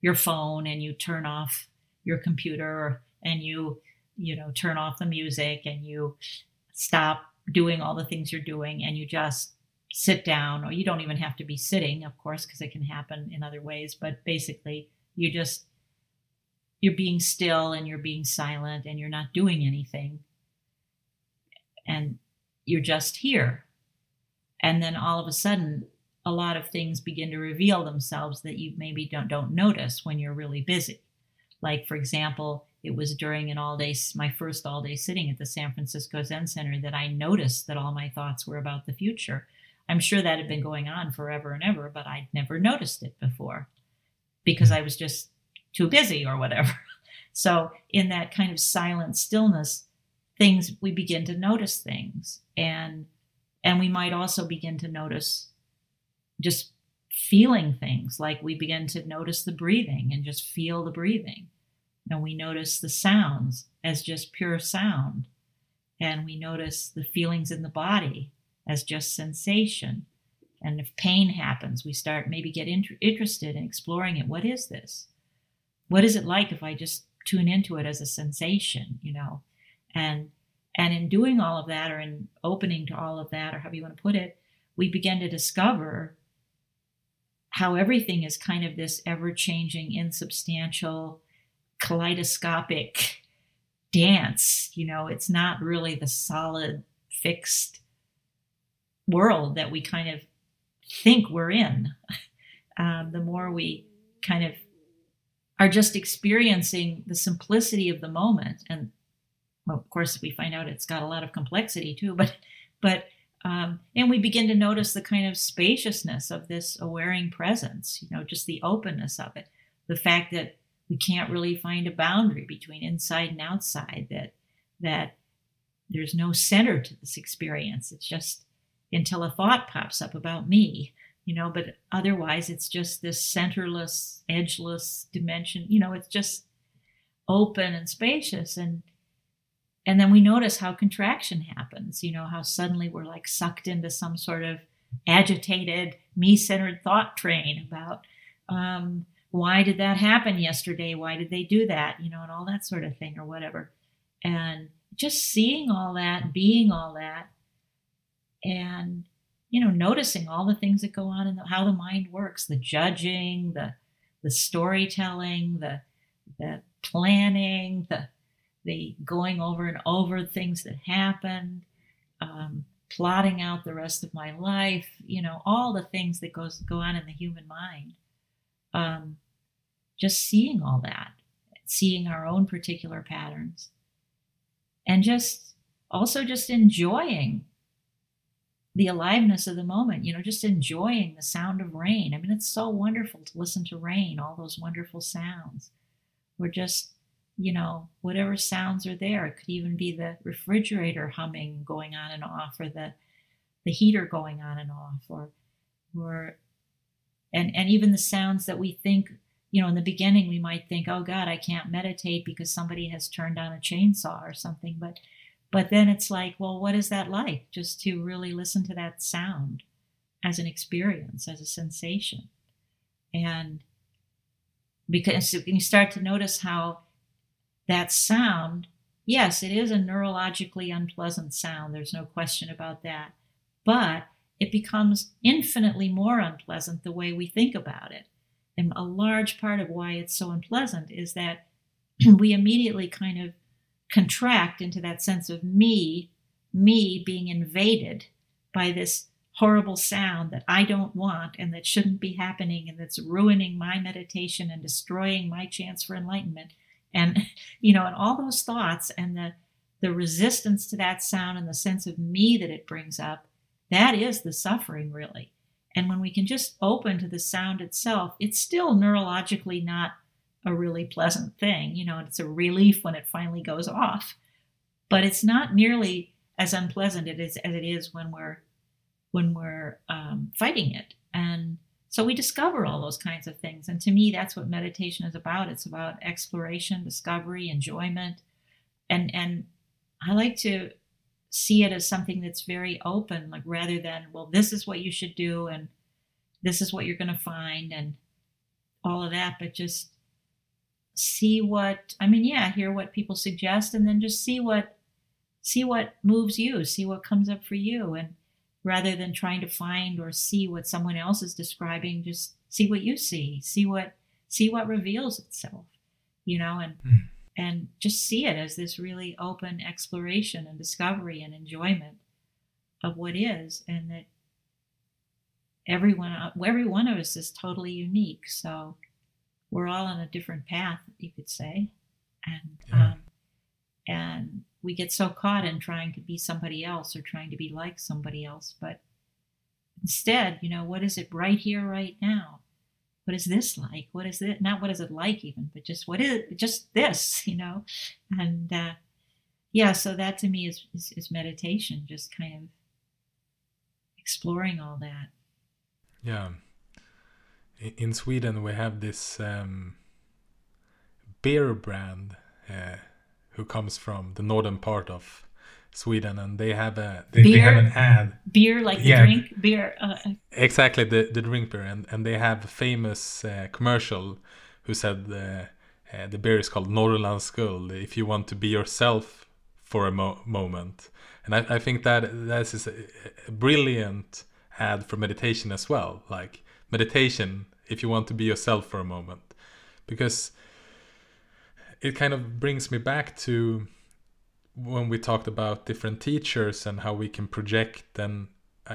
your phone and you turn off your computer and you you know turn off the music and you stop doing all the things you're doing and you just sit down or you don't even have to be sitting of course because it can happen in other ways but basically you just you're being still and you're being silent and you're not doing anything. And you're just here. And then all of a sudden a lot of things begin to reveal themselves that you maybe don't don't notice when you're really busy like, for example, it was during an all day, my first all day sitting at the San Francisco Zen Center that I noticed that all my thoughts were about the future. I'm sure that had been going on forever and ever, but I'd never noticed it before because I was just too busy or whatever. So, in that kind of silent stillness, things we begin to notice things and and we might also begin to notice just feeling things like we begin to notice the breathing and just feel the breathing. And we notice the sounds as just pure sound. And we notice the feelings in the body as just sensation. And if pain happens we start maybe get inter- interested in exploring it. What is this? What is it like if i just tune into it as a sensation you know? And and in doing all of that or in opening to all of that or however you want to put it we begin to discover how everything is kind of this ever changing, insubstantial, kaleidoscopic dance. You know, it's not really the solid, fixed world that we kind of think we're in. Um, the more we kind of are just experiencing the simplicity of the moment, and well, of course, we find out it's got a lot of complexity too, but but um, and we begin to notice the kind of spaciousness of this awareing presence, you know, just the openness of it. The fact that we can't really find a boundary between inside and outside, that that there's no center to this experience. It's just until a thought pops up about me, you know, but otherwise it's just this centerless, edgeless dimension, you know, it's just open and spacious. And and then we notice how contraction happens, you know, how suddenly we're like sucked into some sort of agitated, me centered thought train about um, why did that happen yesterday? Why did they do that? You know, and all that sort of thing or whatever. And just seeing all that, being all that, and, you know, noticing all the things that go on and how the mind works the judging, the, the storytelling, the, the planning, the, the going over and over things that happened, um, plotting out the rest of my life, you know, all the things that goes go on in the human mind. Um, just seeing all that, seeing our own particular patterns, and just also just enjoying the aliveness of the moment, you know, just enjoying the sound of rain. I mean, it's so wonderful to listen to rain, all those wonderful sounds. We're just you know, whatever sounds are there. It could even be the refrigerator humming going on and off, or the the heater going on and off, or or and and even the sounds that we think you know, in the beginning, we might think, oh God, I can't meditate because somebody has turned on a chainsaw or something. But, but then it's like, well, what is that like? Just to really listen to that sound as an experience, as a sensation. And because you start to notice how that sound, yes, it is a neurologically unpleasant sound. There's no question about that. But it becomes infinitely more unpleasant the way we think about it. And a large part of why it's so unpleasant is that we immediately kind of contract into that sense of me, me being invaded by this horrible sound that I don't want and that shouldn't be happening and that's ruining my meditation and destroying my chance for enlightenment. And, you know, and all those thoughts and the, the resistance to that sound and the sense of me that it brings up, that is the suffering, really. And when we can just open to the sound itself, it's still neurologically not a really pleasant thing. You know, it's a relief when it finally goes off. But it's not nearly as unpleasant it is as it is when we're when we're um, fighting it. And so we discover all those kinds of things. And to me, that's what meditation is about. It's about exploration, discovery, enjoyment. And and I like to see it as something that's very open, like rather than, well, this is what you should do and this is what you're going to find and all of that, but just see what I mean, yeah, hear what people suggest and then just see what see what moves you, see what comes up for you and rather than trying to find or see what someone else is describing, just see what you see, see what see what reveals itself, you know, and mm and just see it as this really open exploration and discovery and enjoyment of what is and that everyone every one of us is totally unique so we're all on a different path you could say and yeah. um, and we get so caught in trying to be somebody else or trying to be like somebody else but instead you know what is it right here right now what is this like? What is it? Not what is it like even, but just what is it? Just this, you know? And uh, yeah, so that to me is, is, is meditation, just kind of exploring all that. Yeah. In Sweden, we have this um, beer brand uh, who comes from the northern part of Sweden, and they have a they, beer, they have an ad. Beer, like the drink beer. Uh, uh, exactly the the drink beer, and and they have a famous uh, commercial who said the uh, the beer is called Norrlands Guld. If you want to be yourself for a mo- moment, and I, I think that that is a, a brilliant ad for meditation as well. Like meditation, if you want to be yourself for a moment, because it kind of brings me back to when we talked about different teachers and how we can project and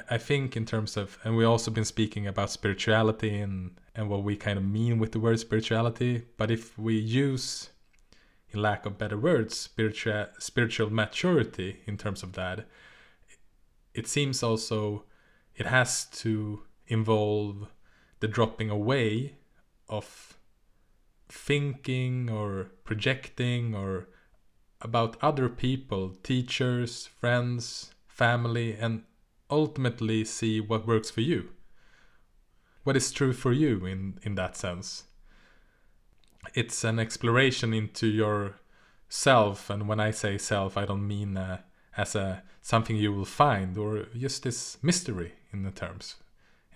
I think in terms of and we also been speaking about spirituality and and what we kind of mean with the word spirituality. But if we use in lack of better words spiritual spiritual maturity in terms of that it seems also it has to involve the dropping away of thinking or projecting or about other people, teachers, friends, family, and ultimately see what works for you. What is true for you in, in that sense? It's an exploration into your self, and when I say self, I don't mean uh, as a something you will find or just this mystery in the terms,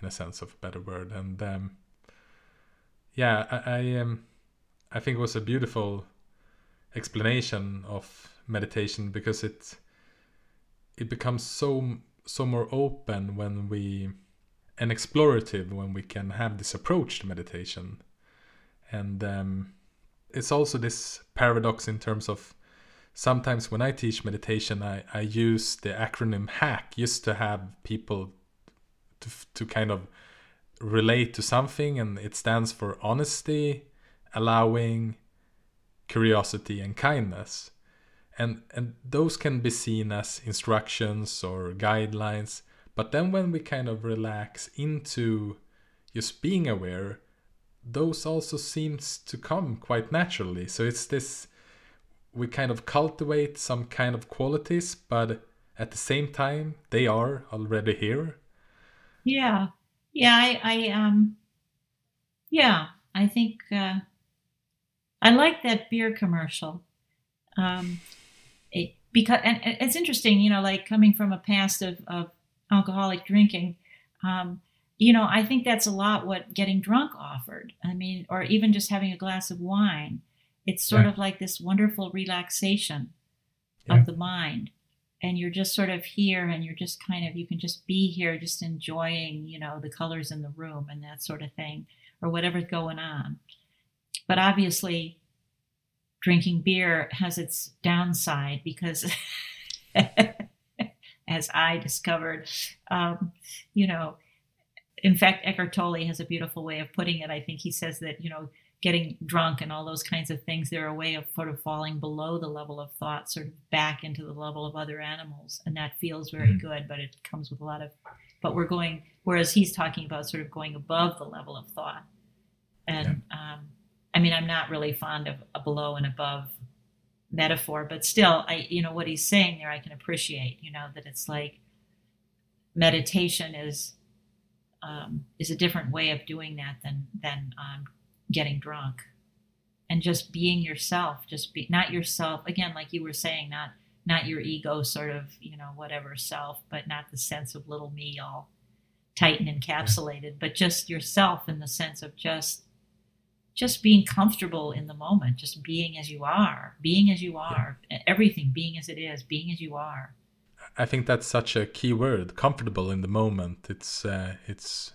in a sense of a better word. And um, yeah, I I, um, I think it was a beautiful explanation of meditation because it it becomes so so more open when we and explorative when we can have this approach to meditation. And um, it's also this paradox in terms of sometimes when i teach meditation i, I use the acronym hack just to have people to, to kind of relate to something and it stands for honesty allowing curiosity and kindness. And, and those can be seen as instructions or guidelines. But then when we kind of relax into just being aware, those also seems to come quite naturally. So it's this we kind of cultivate some kind of qualities, but at the same time they are already here. Yeah. Yeah, I, I um yeah, I think uh, I like that beer commercial. Um, it, because and it's interesting, you know, like coming from a past of, of alcoholic drinking. Um, you know, I think that's a lot what getting drunk offered. I mean, or even just having a glass of wine. It's sort yeah. of like this wonderful relaxation yeah. of the mind. And you're just sort of here and you're just kind of, you can just be here, just enjoying, you know, the colors in the room and that sort of thing, or whatever's going on. But obviously, drinking beer has its downside because, as I discovered, um, you know, in fact, Eckhart Tolle has a beautiful way of putting it. I think he says that, you know, getting drunk and all those kinds of things, they're a way of sort of falling below the level of thought, sort of back into the level of other animals. And that feels very mm-hmm. good, but it comes with a lot of, but we're going, whereas he's talking about sort of going above the level of thought. And, yeah. um, I mean, I'm not really fond of a below and above metaphor, but still, I, you know, what he's saying there, I can appreciate, you know, that it's like meditation is, um, is a different way of doing that than than um, getting drunk, and just being yourself, just be not yourself again, like you were saying, not not your ego sort of you know whatever self, but not the sense of little me all tight and encapsulated, but just yourself in the sense of just just being comfortable in the moment, just being as you are, being as you are, yeah. everything being as it is, being as you are. I think that's such a key word, comfortable in the moment. It's uh, it's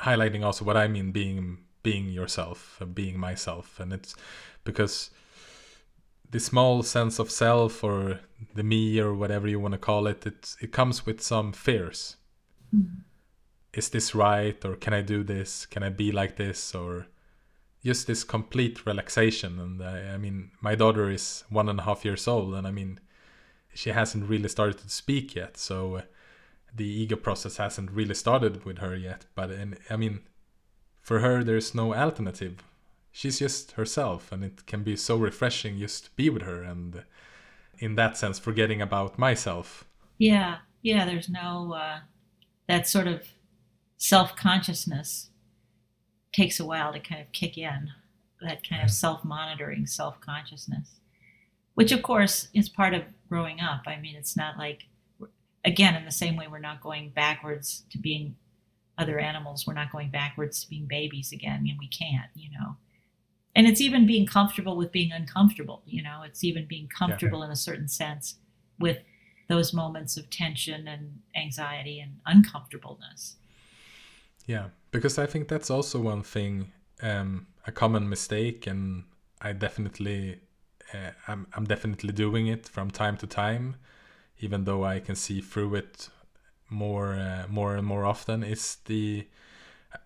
highlighting also what I mean being being yourself, being myself, and it's because the small sense of self or the me or whatever you want to call it, it it comes with some fears. Mm. Is this right? Or can I do this? Can I be like this? Or just this complete relaxation. And I, I mean, my daughter is one and a half years old, and I mean, she hasn't really started to speak yet. So uh, the ego process hasn't really started with her yet. But and I mean, for her, there's no alternative. She's just herself, and it can be so refreshing just to be with her. And in that sense, forgetting about myself. Yeah, yeah. There's no uh, that sort of self consciousness takes a while to kind of kick in. That kind of self monitoring, self consciousness which of course is part of growing up. I mean, it's not like, again, in the same way we're not going backwards to being other animals, we're not going backwards to being babies again, and we can't, you know. And it's even being comfortable with being uncomfortable, you know, it's even being comfortable yeah. in a certain sense with those moments of tension and anxiety and uncomfortableness. Yeah, because I think that's also one thing, um, a common mistake, and I definitely uh, I'm I'm definitely doing it from time to time, even though I can see through it more uh, more and more often. Is the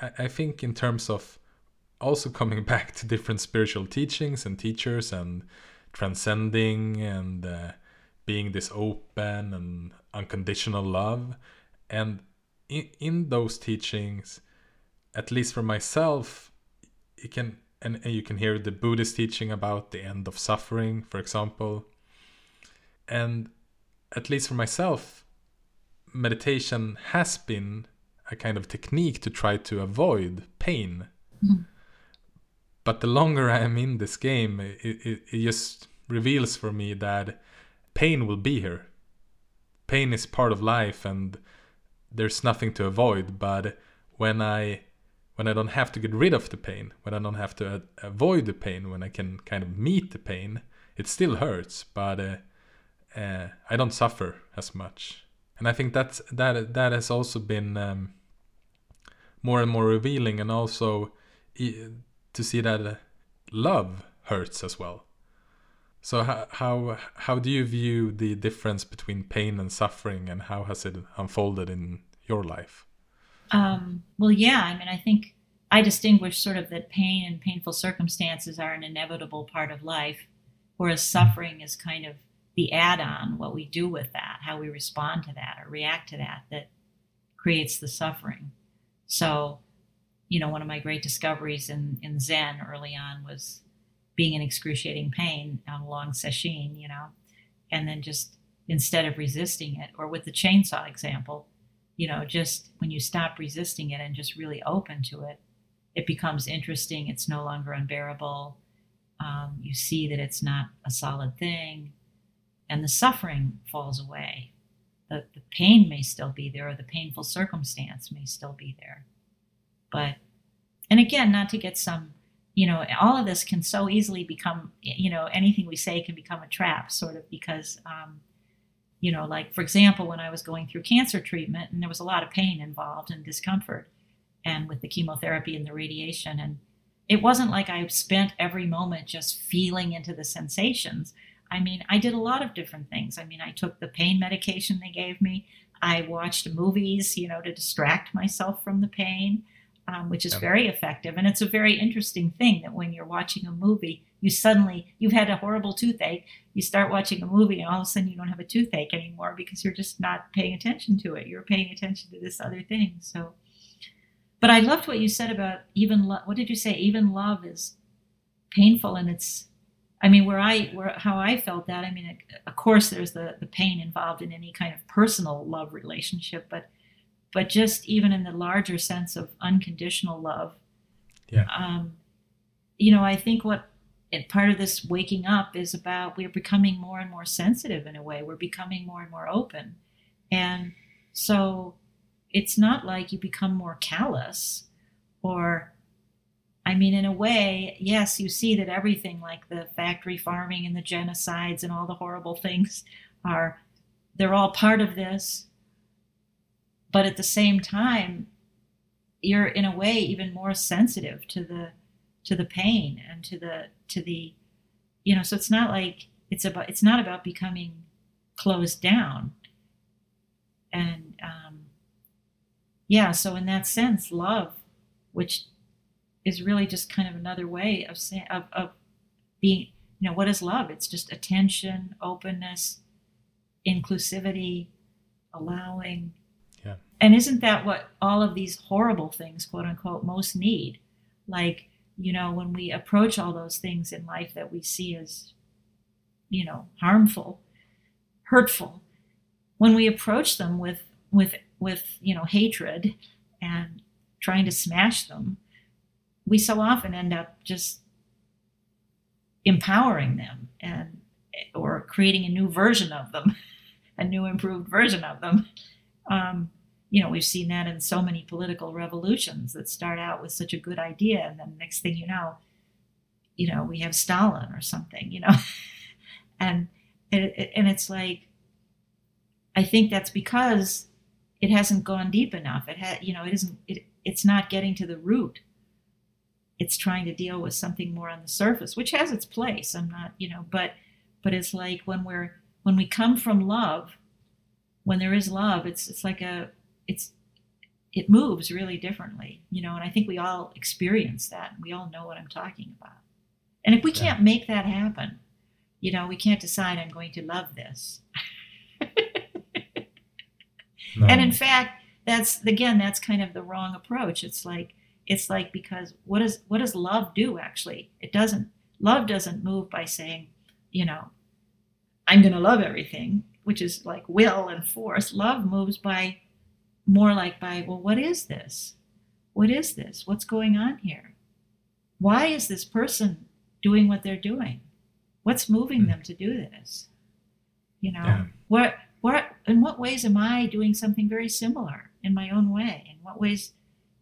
I, I think in terms of also coming back to different spiritual teachings and teachers and transcending and uh, being this open and unconditional love and in, in those teachings at least for myself it can and, and you can hear the Buddhist teaching about the end of suffering, for example. And at least for myself, meditation has been a kind of technique to try to avoid pain. Mm. But the longer I am in this game, it, it, it just reveals for me that pain will be here. Pain is part of life and there's nothing to avoid. But when I when I don't have to get rid of the pain, when I don't have to uh, avoid the pain, when I can kind of meet the pain, it still hurts, but uh, uh, I don't suffer as much. And I think that's that that has also been um, more and more revealing, and also to see that uh, love hurts as well. So how how how do you view the difference between pain and suffering, and how has it unfolded in your life? Um, well, yeah. I mean, I think I distinguish sort of that pain and painful circumstances are an inevitable part of life, whereas suffering is kind of the add on, what we do with that, how we respond to that or react to that, that creates the suffering. So, you know, one of my great discoveries in, in Zen early on was being in excruciating pain on a long sesshin, you know, and then just instead of resisting it, or with the chainsaw example, you know, just when you stop resisting it and just really open to it, it becomes interesting. It's no longer unbearable. Um, you see that it's not a solid thing, and the suffering falls away. The, the pain may still be there, or the painful circumstance may still be there. But, and again, not to get some, you know, all of this can so easily become, you know, anything we say can become a trap, sort of, because, um, you know, like for example, when I was going through cancer treatment and there was a lot of pain involved and discomfort, and with the chemotherapy and the radiation, and it wasn't like I spent every moment just feeling into the sensations. I mean, I did a lot of different things. I mean, I took the pain medication they gave me. I watched movies, you know, to distract myself from the pain, um, which is very effective. And it's a very interesting thing that when you're watching a movie, you suddenly you've had a horrible toothache. You start watching a movie, and all of a sudden you don't have a toothache anymore because you're just not paying attention to it. You're paying attention to this other thing. So but I loved what you said about even love. What did you say? Even love is painful, and it's. I mean, where I where how I felt that. I mean, of course, there's the the pain involved in any kind of personal love relationship, but but just even in the larger sense of unconditional love. Yeah. Um, you know, I think what and part of this waking up is about we're becoming more and more sensitive in a way. We're becoming more and more open, and so it's not like you become more callous or I mean, in a way, yes, you see that everything like the factory farming and the genocides and all the horrible things are, they're all part of this. But at the same time, you're in a way even more sensitive to the to the pain and to the to the you know so it's not like it's about it's not about becoming closed down and um, yeah, so in that sense, love, which is really just kind of another way of saying of, of being, you know, what is love? It's just attention, openness, inclusivity, allowing. Yeah. And isn't that what all of these horrible things, quote unquote, most need? Like, you know, when we approach all those things in life that we see as, you know, harmful, hurtful, when we approach them with with with you know hatred and trying to smash them, we so often end up just empowering them and or creating a new version of them, a new improved version of them. Um, you know, we've seen that in so many political revolutions that start out with such a good idea, and then next thing you know, you know, we have Stalin or something, you know, and and it's like, I think that's because it hasn't gone deep enough. It had, you know, it isn't. It, it's not getting to the root. It's trying to deal with something more on the surface, which has its place. I'm not, you know, but but it's like when we're when we come from love, when there is love, it's it's like a it's it moves really differently, you know. And I think we all experience that. We all know what I'm talking about. And if we can't make that happen, you know, we can't decide I'm going to love this. No. And in fact, that's again, that's kind of the wrong approach. It's like it's like because what does what does love do actually? It doesn't love doesn't move by saying, you know, I'm gonna love everything, which is like will and force. Love moves by more like by, well, what is this? What is this? What's going on here? Why is this person doing what they're doing? What's moving mm. them to do this? You know, yeah. what what in what ways am I doing something very similar in my own way? In what ways,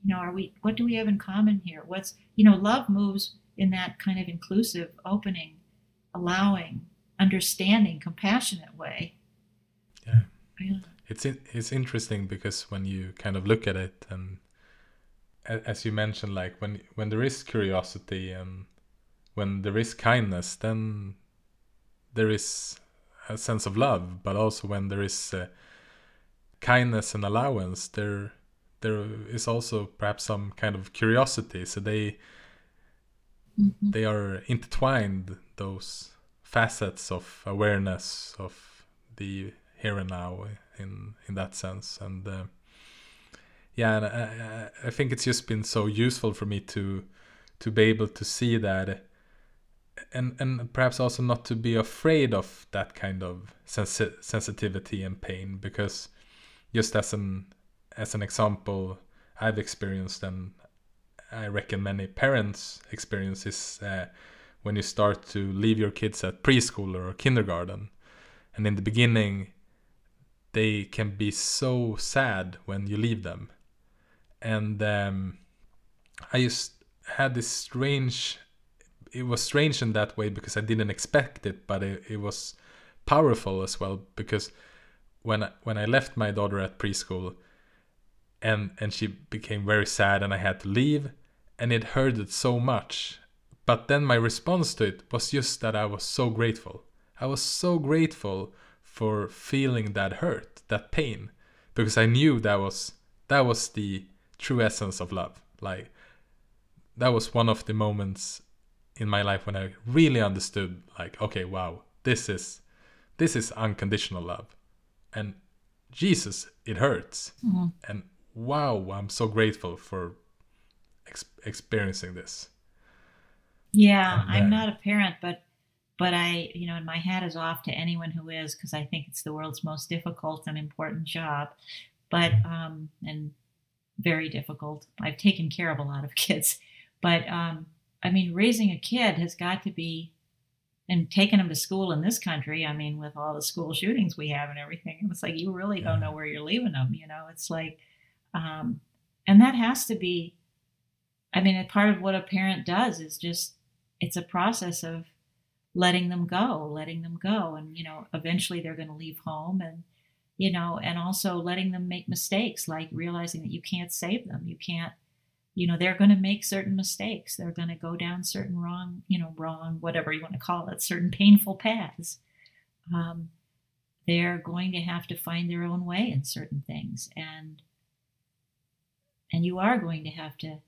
you know, are we what do we have in common here? What's you know, love moves in that kind of inclusive, opening, allowing, understanding, compassionate way. Yeah. yeah. It's it's interesting because when you kind of look at it and as you mentioned like when when there is curiosity and when there is kindness then there is a sense of love, but also when there is uh, kindness and allowance, there there is also perhaps some kind of curiosity. So they mm-hmm. they are intertwined those facets of awareness of the here and now in in that sense and uh, yeah and I, I think it's just been so useful for me to to be able to see that and and perhaps also not to be afraid of that kind of sensi- sensitivity and pain because just as an as an example I've experienced and I reckon many parents experience is uh, when you start to leave your kids at preschool or kindergarten. And in the beginning, they can be so sad when you leave them. And um, I just had this strange, it was strange in that way because I didn't expect it, but it, it was powerful as well because when I, when I left my daughter at preschool and and she became very sad and I had to leave and it hurted so much but then my response to it was just that I was so grateful I was so grateful for feeling that hurt that pain because I knew that was that was the true essence of love. Like that was one of the moments in my life when I really understood like okay wow this is this is unconditional love. And Jesus it hurts. Mm-hmm. and wow I'm so grateful for ex- experiencing this. Yeah I'm not a parent but but I you know and my hat is off to anyone who is because I think it's the world's most difficult and important job. But um and very difficult. I've taken care of a lot of kids. But um I mean raising a kid has got to be and taking them to school in this country, I mean, with all the school shootings we have and everything, it's like you really don't know where you're leaving them. You know, it's like, um, and that has to be, I mean, a part of what a parent does is just, it's a process of letting them go, letting them go. And, you know, eventually they're going to leave home and, you know, and also letting them make mistakes, like realizing that you can't save them. You can't, you know they're going to make certain mistakes they're going to go down certain wrong you know wrong whatever you want to call it certain painful paths um, they're going to have to find their own way in certain things and and you are going to have to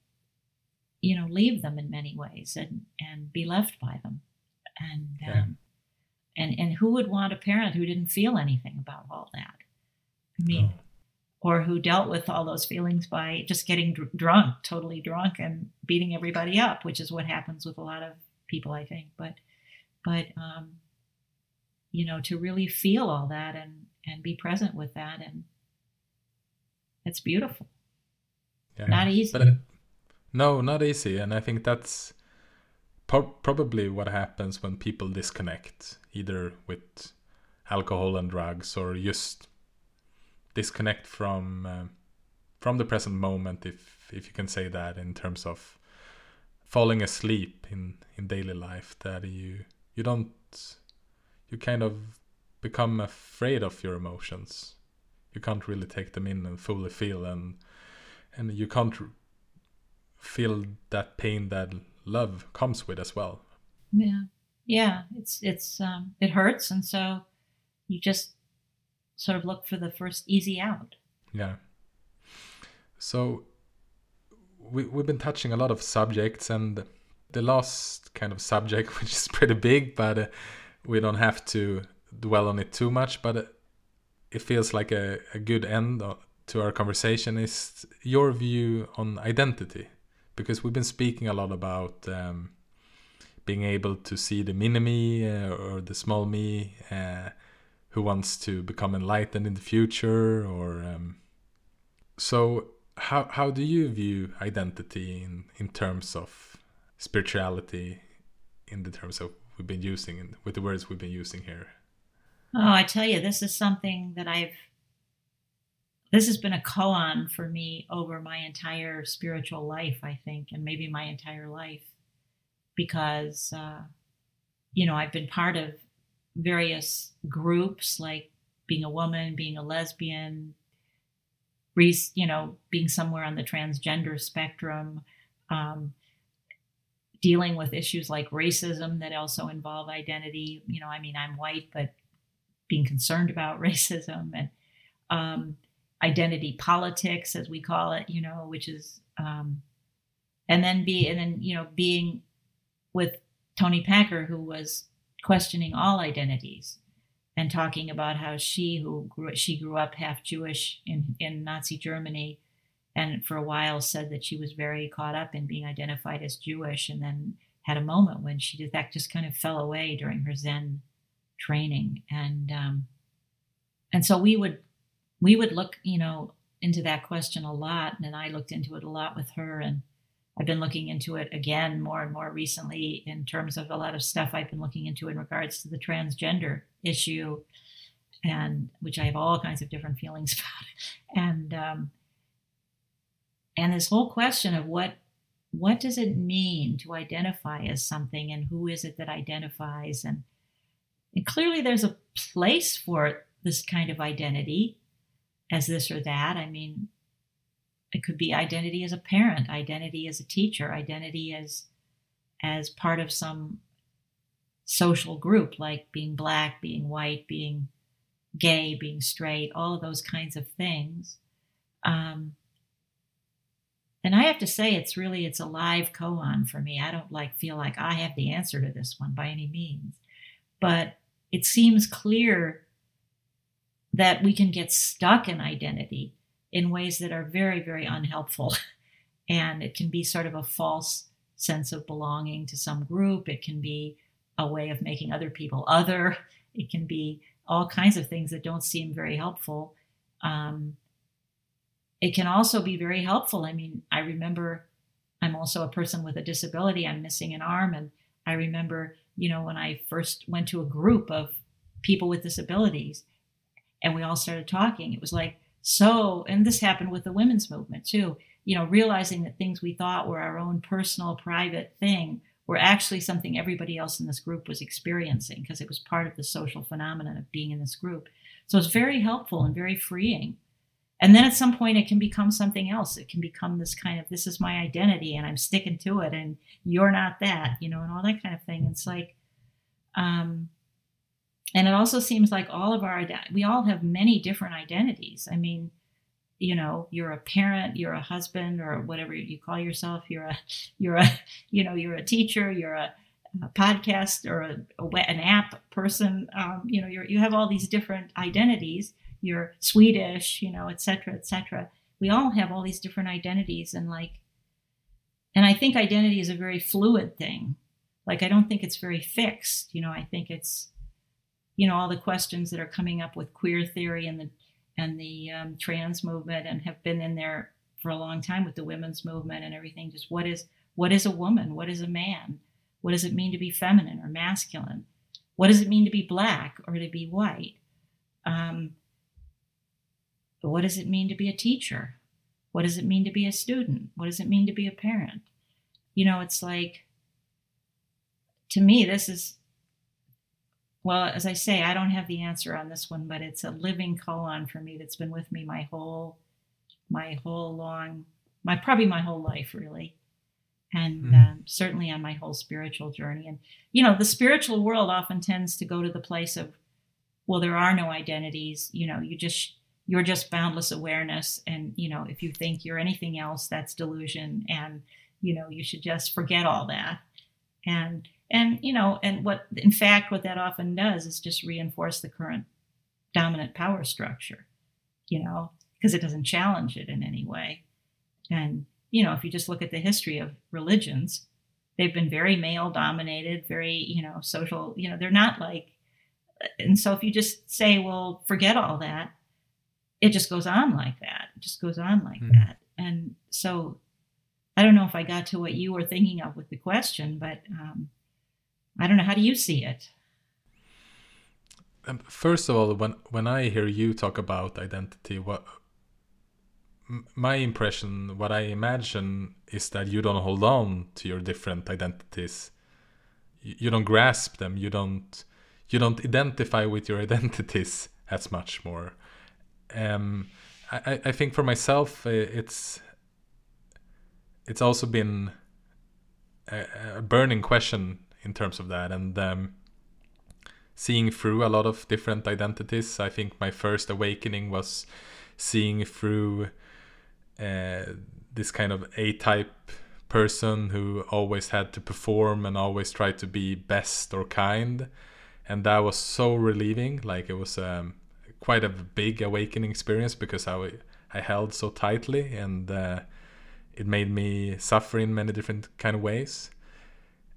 you know leave them in many ways and and be left by them and yeah. um, and and who would want a parent who didn't feel anything about all that i mean oh or who dealt with all those feelings by just getting dr- drunk, totally drunk, and beating everybody up, which is what happens with a lot of people, I think. But, but um, you know, to really feel all that and and be present with that, and it's beautiful. Yeah, not easy. But, no, not easy, and I think that's po- probably what happens when people disconnect, either with alcohol and drugs, or just disconnect from uh, from the present moment if if you can say that in terms of falling asleep in in daily life that you you don't you kind of become afraid of your emotions. You can't really take them in and fully feel and and you can't feel that pain that love comes with as well yeah yeah it's it's um it hurts and so you just sort of look for the first easy out. Yeah. So we, we've been touching a lot of subjects, and the last kind of subject, which is pretty big, but uh, we don't have to dwell on it too much, but uh, it feels like a, a good end to our conversation, is your view on identity. Because we've been speaking a lot about um, being able to see the mini me uh, or the small me. Uh, who wants to become enlightened in the future or um, so how how do you view identity in in terms of spirituality in the terms of we've been using with the words we've been using here oh i tell you this is something that i've this has been a koan for me over my entire spiritual life i think and maybe my entire life because uh, you know i've been part of various groups like being a woman, being a lesbian, you know, being somewhere on the transgender spectrum, um, dealing with issues like racism that also involve identity. You know, I mean, I'm white, but being concerned about racism and um, identity politics, as we call it, you know, which is, um, and then be, and then, you know, being with Toni Packer, who was questioning all identities and talking about how she who grew she grew up half Jewish in in Nazi Germany and for a while said that she was very caught up in being identified as Jewish and then had a moment when she did that just kind of fell away during her Zen training. And um, and so we would we would look you know into that question a lot and I looked into it a lot with her and I've been looking into it again more and more recently in terms of a lot of stuff I've been looking into in regards to the transgender issue, and which I have all kinds of different feelings about, and um, and this whole question of what what does it mean to identify as something, and who is it that identifies, and and clearly there's a place for this kind of identity as this or that. I mean, it could be identity as a parent, identity as a teacher, identity as as part of some social group like being black, being white, being gay, being straight, all of those kinds of things. Um, and I have to say, it's really it's a live koan for me. I don't like feel like I have the answer to this one by any means, but it seems clear that we can get stuck in identity in ways that are very, very unhelpful. And it can be sort of a false sense of belonging to some group. It can be a way of making other people other. It can be all kinds of things that don't seem very helpful. Um, it can also be very helpful. I mean, I remember I'm also a person with a disability. I'm missing an arm. And I remember, you know, when I first went to a group of people with disabilities and we all started talking, it was like, so, and this happened with the women's movement too, you know, realizing that things we thought were our own personal, private thing were actually something everybody else in this group was experiencing because it was part of the social phenomenon of being in this group. So it's very helpful and very freeing. And then at some point, it can become something else. It can become this kind of this is my identity and I'm sticking to it, and you're not that, you know, and all that kind of thing. It's like, um, and it also seems like all of our we all have many different identities. I mean, you know you're a parent you're a husband or whatever you call yourself. You're a you're a you know you're a teacher you're a, a podcast or a, a, an app person. Um, you know you you have all these different identities. You're swedish you know etc etc we all have all these different identities and like and i think identity is a very fluid thing. Like i don't think it's very fixed. You know i think it's you know all the questions that are coming up with queer theory and the and the um, trans movement and have been in there for a long time with the women's movement and everything. Just what is what is a woman? What is a man? What does it mean to be feminine or masculine? What does it mean to be black or to be white? Um, what does it mean to be a teacher? What does it mean to be a student? What does it mean to be a parent? You know, it's like, to me, this is well, as I say, I don't have the answer on this one, but it's a living koan for me that's been with me my whole, my whole long, my probably my whole life really, and mm. um, certainly on my whole spiritual journey. And you know, the spiritual world often tends to go to the place of, well, there are no identities. You know, you just you're just boundless awareness, and you know, if you think you're anything else, that's delusion, and you know, you should just forget all that. And and you know and what in fact what that often does is just reinforce the current dominant power structure you know because it doesn't challenge it in any way and you know if you just look at the history of religions they've been very male dominated very you know social you know they're not like and so if you just say well forget all that it just goes on like that it just goes on like mm-hmm. that and so i don't know if i got to what you were thinking of with the question but um, I don't know. How do you see it? Um, first of all, when when I hear you talk about identity, what my impression, what I imagine, is that you don't hold on to your different identities. You don't grasp them. You don't you don't identify with your identities as much more. Um, I, I think for myself, it's it's also been a, a burning question in terms of that and um, seeing through a lot of different identities. I think my first awakening was seeing through uh, this kind of A type person who always had to perform and always tried to be best or kind. And that was so relieving. Like it was um, quite a big awakening experience because I, I held so tightly and uh, it made me suffer in many different kind of ways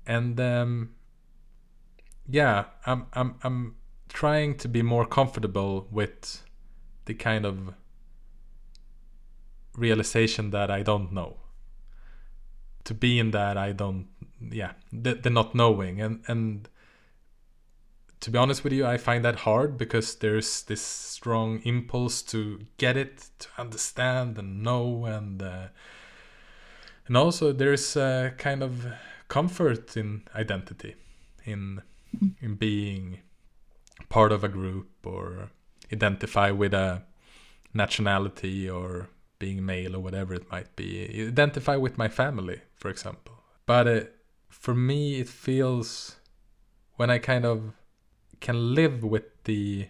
and um, yeah, I'm I'm I'm trying to be more comfortable with the kind of realization that I don't know. to be in that I don't yeah the, the not knowing and and to be honest with you I find that hard because there's this strong impulse to get it to understand and know and uh, and also there's a kind of comfort in identity in in being part of a group or identify with a nationality or being male or whatever it might be. Identify with my family for example. But uh, for me it feels when i kind of can live with the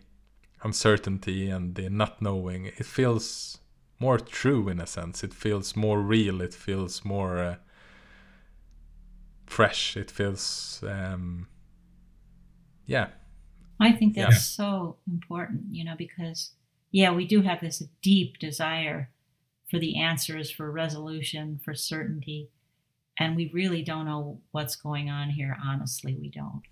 uncertainty and the not knowing it feels more true in a sense. It feels more real. It feels more uh, fresh. It feels um yeah. I think that's yeah. so important you know because yeah we do have this deep desire for the answers for resolution for certainty and we really don't know what's going on here honestly we don't.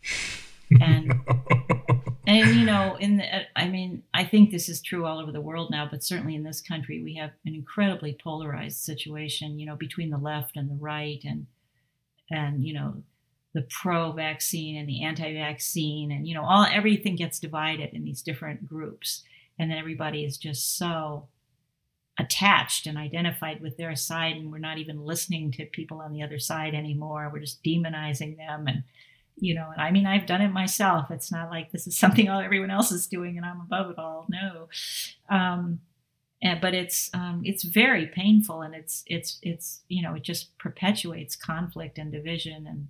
And and you know in the i mean i think this is true all over the world now but certainly in this country we have an incredibly polarized situation you know between the left and the right and and you know the pro vaccine and the anti vaccine and you know all everything gets divided in these different groups. And then everybody is just so attached and identified with their side and we're not even listening to people on the other side anymore. We're just demonizing them and you know and i mean i've done it myself. It's not like this is something all everyone else is doing and i'm above it all. No. Um and, but it's um, it's very painful and it's it's it's you know it just perpetuates conflict and division and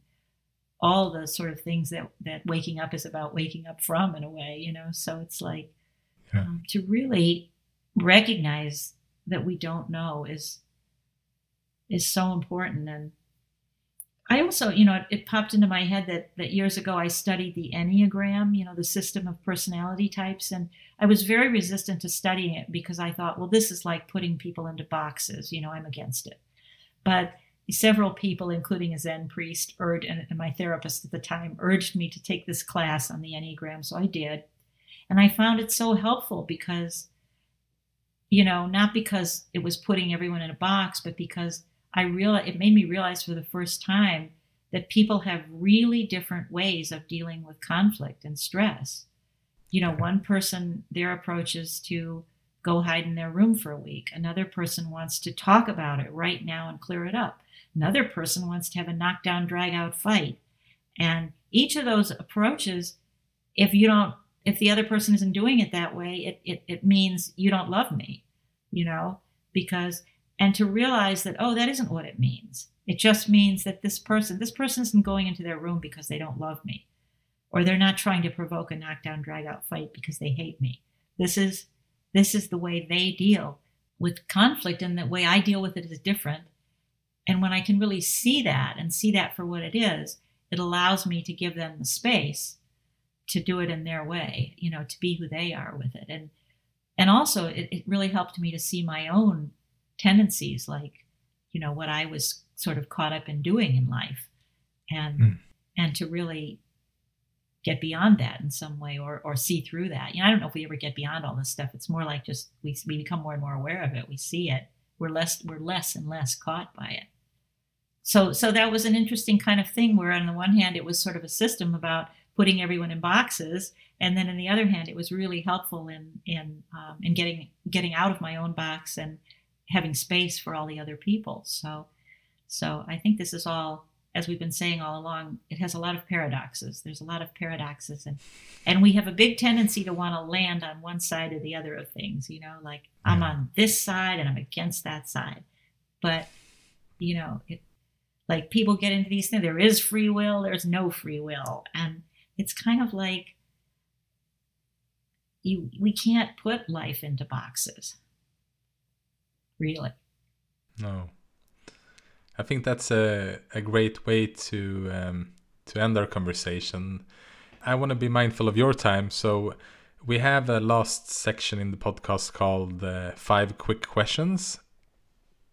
all the sort of things that that waking up is about waking up from in a way you know so it's like yeah. um, to really recognize that we don't know is is so important and I also, you know, it, it, popped into my head that that years ago I studied the Enneagram, you know, the system of personality types, and I was very resistant to studying it because I thought, well, this is like putting people into boxes, you know, I'm against it. But several people, including a Zen priest, urged, and, and my therapist at the time, urged me to take this class on the Enneagram, so I did, and I found it so helpful because you know, not because it was putting everyone in a box, but because I realized it made me realize for the first time that people have really different ways of dealing with conflict and stress. You know, one person, their approach is to go hide in their room for a week. Another person wants to talk about it right now and clear it up. Another person wants to have a knockdown, drag out fight. And each of those approaches, if you don't if the other person isn't doing it that way, it, it, it means you don't love me, you know, because, and to realize that, oh, that isn't what it means. It just means that this person, this person isn't going into their room because they don't love me, or they're not trying to provoke a knockdown, drag out fight because they hate me. This is, this is the way they deal with conflict, and the way I deal with it is different. And when I can really see that and see that for what it is, it allows me to give them the space to do it in their way, you know, to be who they are with it. And and also it, it really helped me to see my own tendencies, like, you know, what I was sort of caught up in doing in life. And mm. and to really get beyond that in some way or or see through that. You know, I don't know if we ever get beyond all this stuff. It's more like just we we become more and more aware of it. We see it. We're less we're less and less caught by it. So so that was an interesting kind of thing where on the one hand it was sort of a system about putting everyone in boxes. And then on the other hand, it was really helpful in in um, in getting getting out of my own box and having space for all the other people. So so I think this is all as we've been saying all along, it has a lot of paradoxes. There's a lot of paradoxes, and and we have a big tendency to want to land on one side or the other of things. You know, like I'm on this side and I'm against that side, but you know, it, like people get into these things. There is free will. There's no free will, and it's kind of like you we can't put life into boxes really? No. I think that's a, a great way to um, to end our conversation. I want to be mindful of your time so we have a last section in the podcast called uh, five quick questions.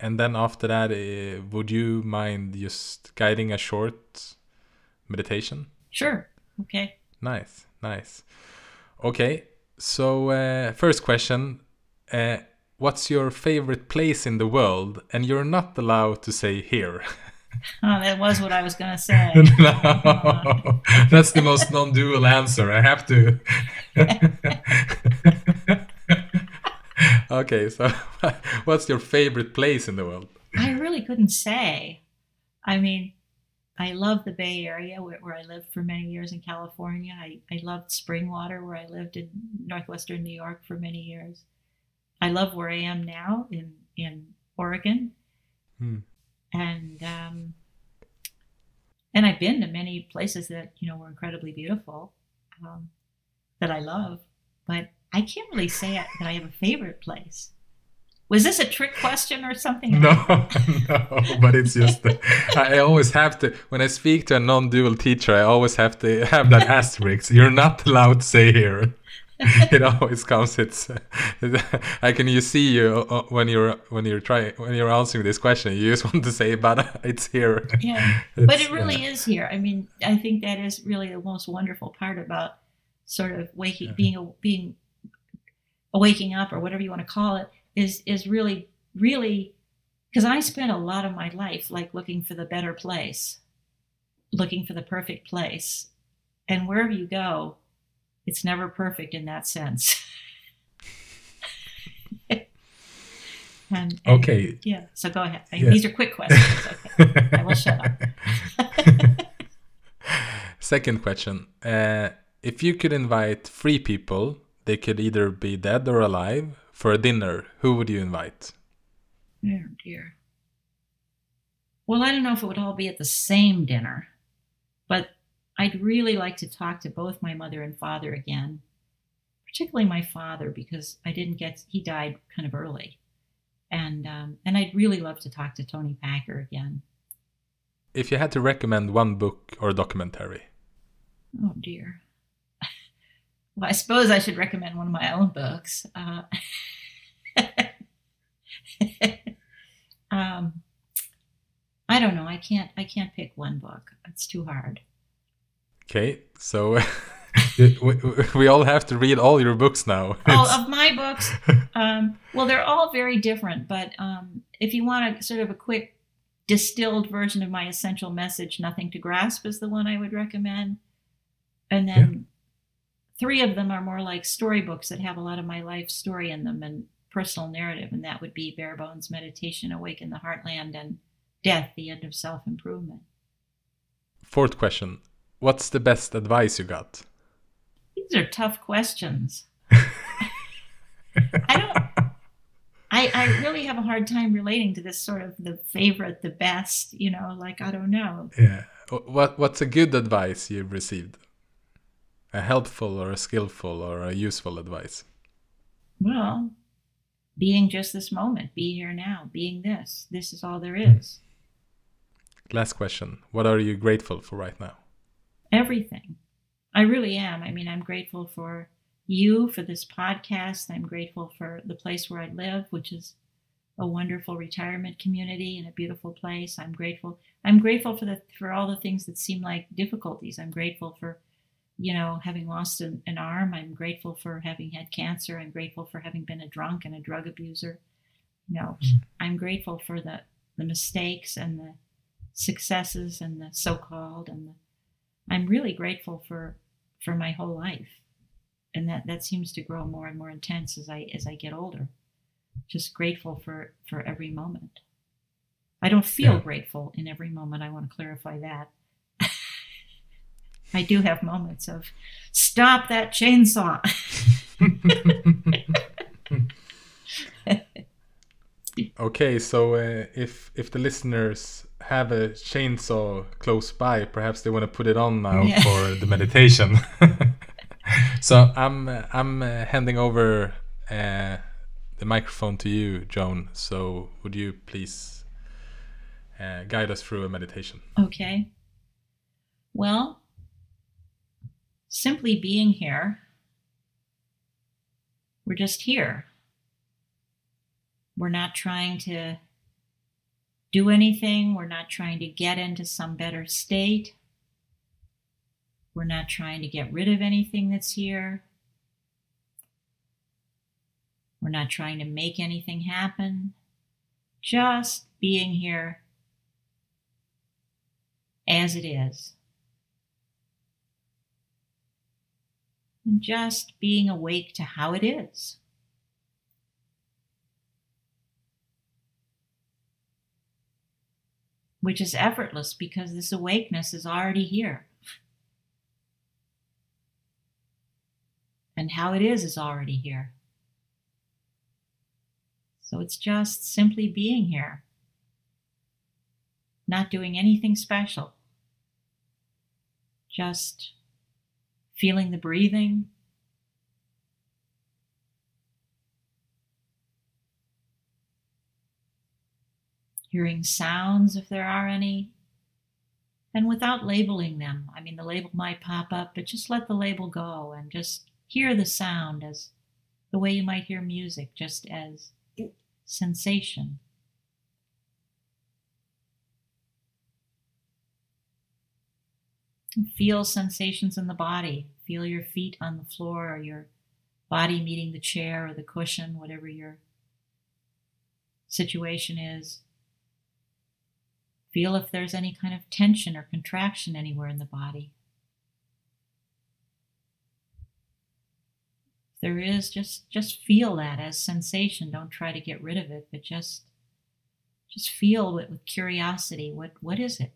And then after that uh, would you mind just guiding a short meditation? Sure. Okay. Nice, nice. Okay, so uh, first question. What's your favorite place in the world? And you're not allowed to say here. Oh, that was what I was going to say. no, that's the most non-dual answer. I have to. okay, so what's your favorite place in the world? I really couldn't say. I mean, I love the Bay Area where, where I lived for many years in California. I, I loved Springwater where I lived in northwestern New York for many years. I love where I am now in, in Oregon. Hmm and um, and I've been to many places that you know were incredibly beautiful, um, that I love, but I can't really say that I have a favorite place. Was this a trick question or something? No, no, but it's just I always have to when I speak to a non-dual teacher, I always have to have that asterisk. You're not allowed to say here. it always comes. It's, I can you see you uh, uh, when you're when you're trying when you're answering this question. You just want to say, but it's here. Yeah, it's, but it really yeah. is here. I mean, I think that is really the most wonderful part about sort of waking, yeah. being a, being a waking up or whatever you want to call it is is really really because I spent a lot of my life like looking for the better place, looking for the perfect place, and wherever you go, it's never perfect in that sense. and, and, okay. Yeah. So go ahead. Yeah. These are quick questions. Okay. I will shut up. Second question. Uh, if you could invite three people, they could either be dead or alive, for a dinner, who would you invite? Oh dear. Well, I don't know if it would all be at the same dinner, but I'd really like to talk to both my mother and father again, particularly my father because I didn't get he died kind of early, and um, and I'd really love to talk to Toni Packer again. If you had to recommend one book or a documentary, oh dear. Well, I suppose I should recommend one of my own books. Uh, um, I don't know. I can't. I can't pick one book. It's too hard. Okay, so we, we, all have to read all your books now. All of my books. Um, well, they're all very different, but um, if you want a sort of a quick distilled version of my essential message, Nothing to Grasp is the one I would recommend. And then yeah. three of them are more like storybooks that have a lot of my life story in them and personal narrative, and that would be Bare Bones Meditation, Awake in the Heartland, and Death, the End of Self Improvement. Fourth question What's the best advice you got? These are tough questions. I don't. I, I really have a hard time relating to this sort of the favorite, the best. You know, like I don't know. Yeah. What What's a good advice you've received? A helpful or a skillful or a useful advice? Well, being just this moment, be here now, being this. This is all there is. Hmm. Last question. What are you grateful for right now? Everything. I really am. I mean, I'm grateful for you for this podcast. I'm grateful for the place where I live, which is a wonderful retirement community and a beautiful place. I'm grateful. I'm grateful for the for all the things that seem like difficulties. I'm grateful for, you know, having lost an, an arm. I'm grateful for having had cancer. I'm grateful for having been a drunk and a drug abuser. You know, mm. I'm grateful for the the mistakes and the successes and the so-called and the I'm really grateful for for my whole life, and that that seems to grow more and more intense as I as I get older. Just grateful for for every moment. I don't feel yeah. grateful in every moment. I want to clarify that. I do have moments of stop that chainsaw. okay, so uh, if if the listeners have a chainsaw close by, perhaps they want to put it on now yeah. for the meditation. so I'm I'm uh, handing over uh, the microphone to you, Joan. So would you please uh, guide us through a meditation? Okay. Well, simply being here, we're just here. We're not trying to do anything. We're not trying to get into some better state. We're not trying to get rid of anything that's here. We're not trying to make anything happen. Just being here as it is. And just being awake to how it is. Which is effortless because this awakeness is already here. And how it is is already here. So it's just simply being here not doing anything special, just feeling the breathing. Hearing sounds if there are any, and without labeling them. I mean, the label might pop up, but just let the label go and just hear the sound as the way you might hear music, just as sensation. Feel sensations in the body. Feel your feet on the floor or your body meeting the chair or the cushion, whatever your situation is. Feel if there's any kind of tension or contraction anywhere in the body. If there is, just just feel that as sensation. Don't try to get rid of it, but just just feel it with curiosity. What what is it?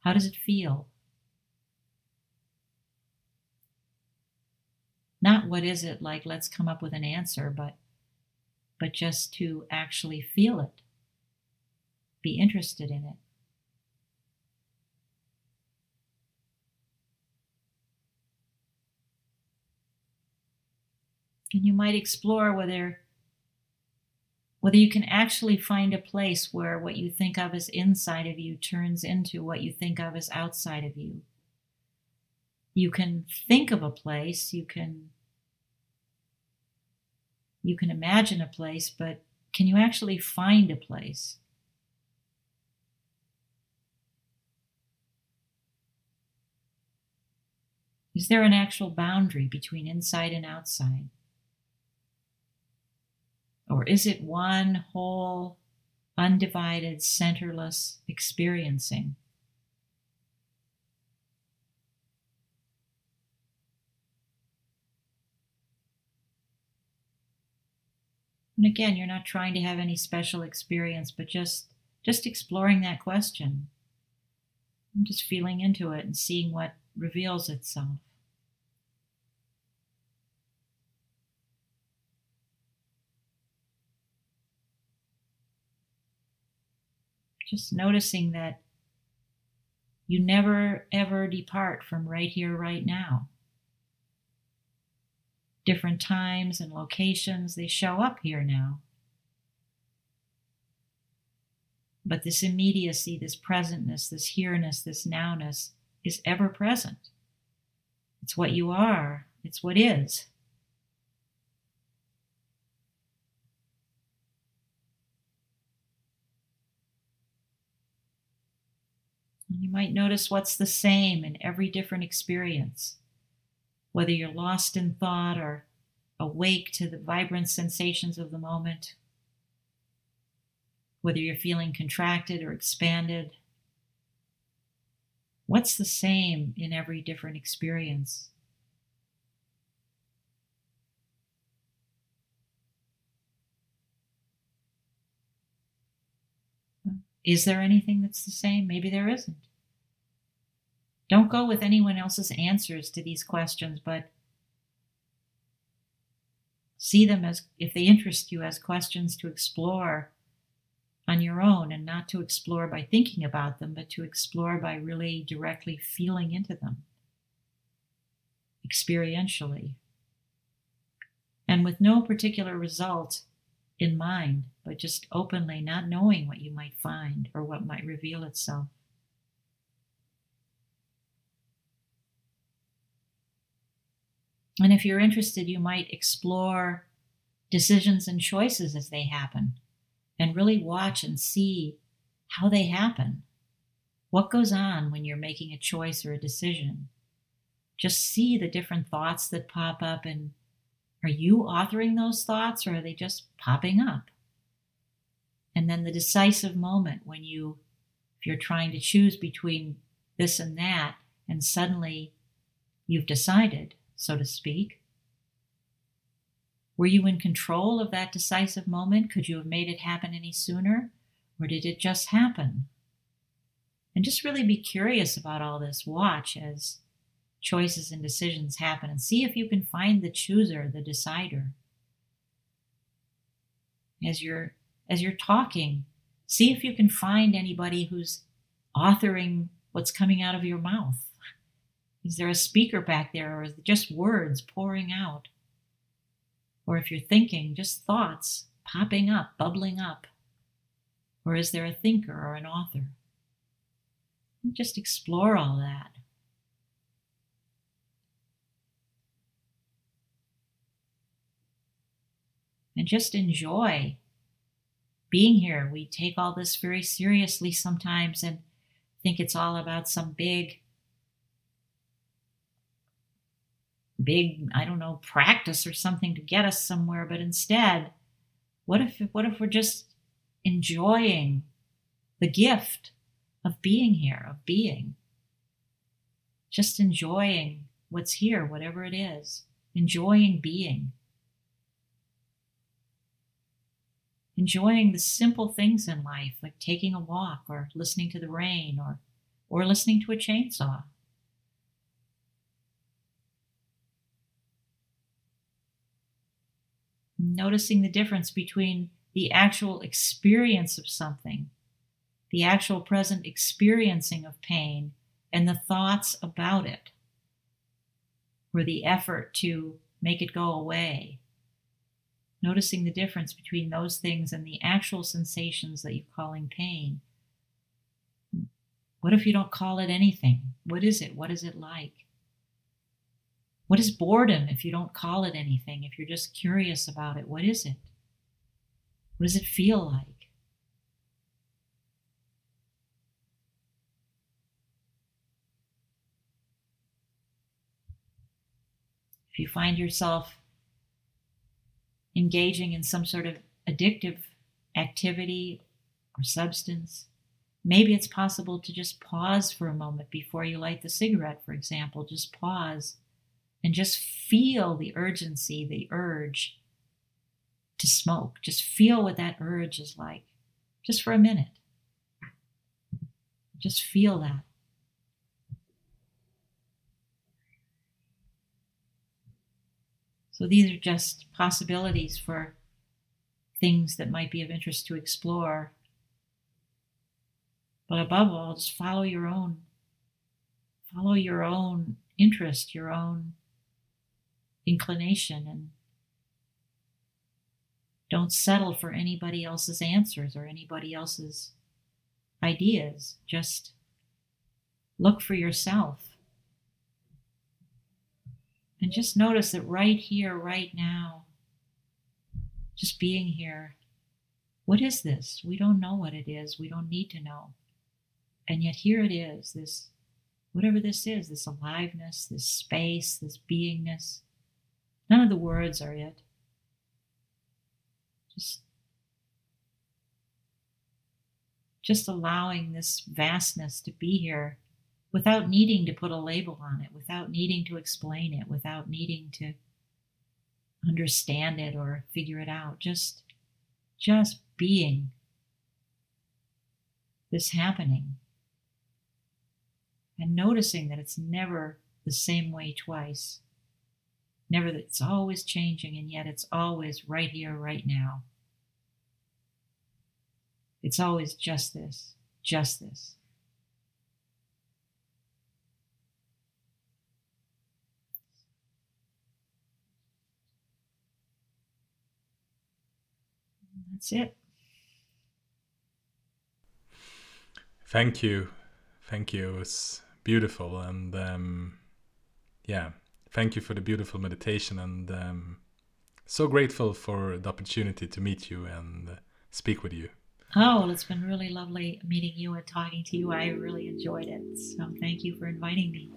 How does it feel? not what is it like let's come up with an answer but but just to actually feel it be interested in it. And you might explore whether whether you can actually find a place where what you think of as inside of you turns into what you think of as outside of you. You can think of a place you can you can imagine a place but can you actually find a place is there an actual boundary between inside and outside or is it one whole undivided centerless experiencing And again, you're not trying to have any special experience, but just just exploring that question. And just feeling into it and seeing what reveals itself. Just noticing that you never ever depart from right here, right now different times and locations, they show up here now. But this immediacy, this presentness, this here-ness, this nowness is ever present. It's what you are, it's what is. you might notice what's the same in every different experience whether you're lost in thought or awake to the vibrant sensations of the moment, whether you're feeling contracted or expanded. What's the same in every different experience? Is there anything that's the same? Maybe there isn't. Don't go with anyone else's answers to these questions, but see them as, if they interest you, as questions to explore on your own and not to explore by thinking about them, but to explore by really directly feeling into them experientially. And with no particular result in mind, but just openly not knowing what you might find or what might reveal itself. And if you're interested, you might explore decisions and choices as they happen and really watch and see how they happen. What goes on when you're making a choice or a decision? Just see the different thoughts that pop up and are you authoring those thoughts or are they just popping up? And then the decisive moment when you, if you're trying to choose between this and that, and suddenly you've decided, so to speak. Were you in control of that decisive moment? Could you have made it happen any sooner? Or did it just happen? And just really be curious about all this. Watch as choices and decisions happen and see if you can find the chooser, the decider. As you're as you're talking, see if you can find anybody who's authoring what's coming out of your mouth. Is there a speaker back there or is it just words pouring out? Or if you're thinking, just thoughts popping up, bubbling up. Or is there a thinker or an author? Just explore all that. And just enjoy being here. We take all this very seriously sometimes and think it's all about some big, big, I don't know, practice or something to get us somewhere. But instead, what if what if we're just enjoying the gift of being here, of being. Just enjoying what's here, whatever it is, enjoying being. Enjoying the simple things in life, like taking a walk or listening to the rain or, or listening to a chainsaw. Noticing the difference between the actual experience of something the actual present experiencing of pain and the thoughts about it, or the effort to make it go away. Noticing the difference between those things and the actual sensations that you're calling pain. What if you don't call it anything? What is it? What is it like? What is boredom if you don't call it anything? If you're just curious about it, what is it? What does it feel like? if you find yourself engaging in some sort of addictive activity or substance, maybe it's possible to just pause for a moment before you light the cigarette, for example. Just pause and just feel the urgency, the urge to smoke. Just feel what that urge is like, just for a minute. Just feel that. So these are just possibilities for things that might be of interest to explore. But above all, just follow your own follow your own interest, your own inclination and don't settle for anybody else's answers or anybody else's ideas. Just look for yourself and just notice that right here, right now, just being here, what is this? We don't know what it is. We don't need to know. And yet here it is, this, whatever this is, this aliveness, this space, this beingness. None of the words are yet. Just, just allowing this vastness to be here without needing to put a label on it, without needing to explain it, without needing to understand it or figure it out. Just, just being this happening and noticing that it's never the same way twice. Never that it's always changing, and yet it's always right here, right now. It's always just this, just this. that's it. Thank you. Thank you. It was beautiful. And um, yeah, thank you for the beautiful meditation. And um, so grateful for the opportunity to meet you and uh, speak with you. Oh, well, it's been really lovely meeting you and talking to you. I really enjoyed it. So thank you for inviting me.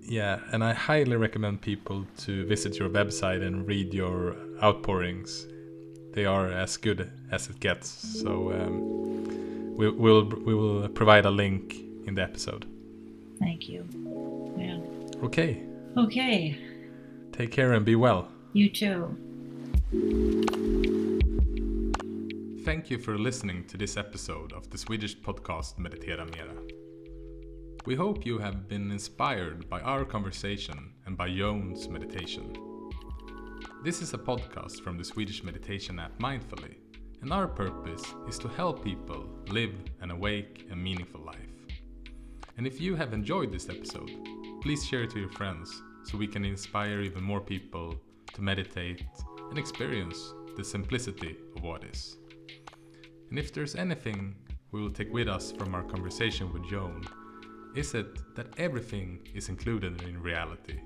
Yeah, and I highly recommend people to visit your website and read your outpourings they are as good as it gets. So um, we, we'll we will provide a link in the episode. Thank you. Yeah. Okay, Okay. take care and be well. You too. Thank you for listening to this episode of the Swedish podcast Meditera Mera. We hope you have been inspired by our conversation and by Joan's meditation. This is a podcast from the Swedish meditation app Mindfully, and our purpose is to help people live an awake and meaningful life. And if you have enjoyed this episode, please share it to your friends so we can inspire even more people to meditate and experience the simplicity of what is. And if there's anything we will take with us from our conversation with Joan, is it that everything is included in reality,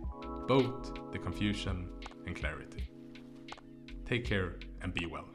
both the confusion and clarity. Take care and be well.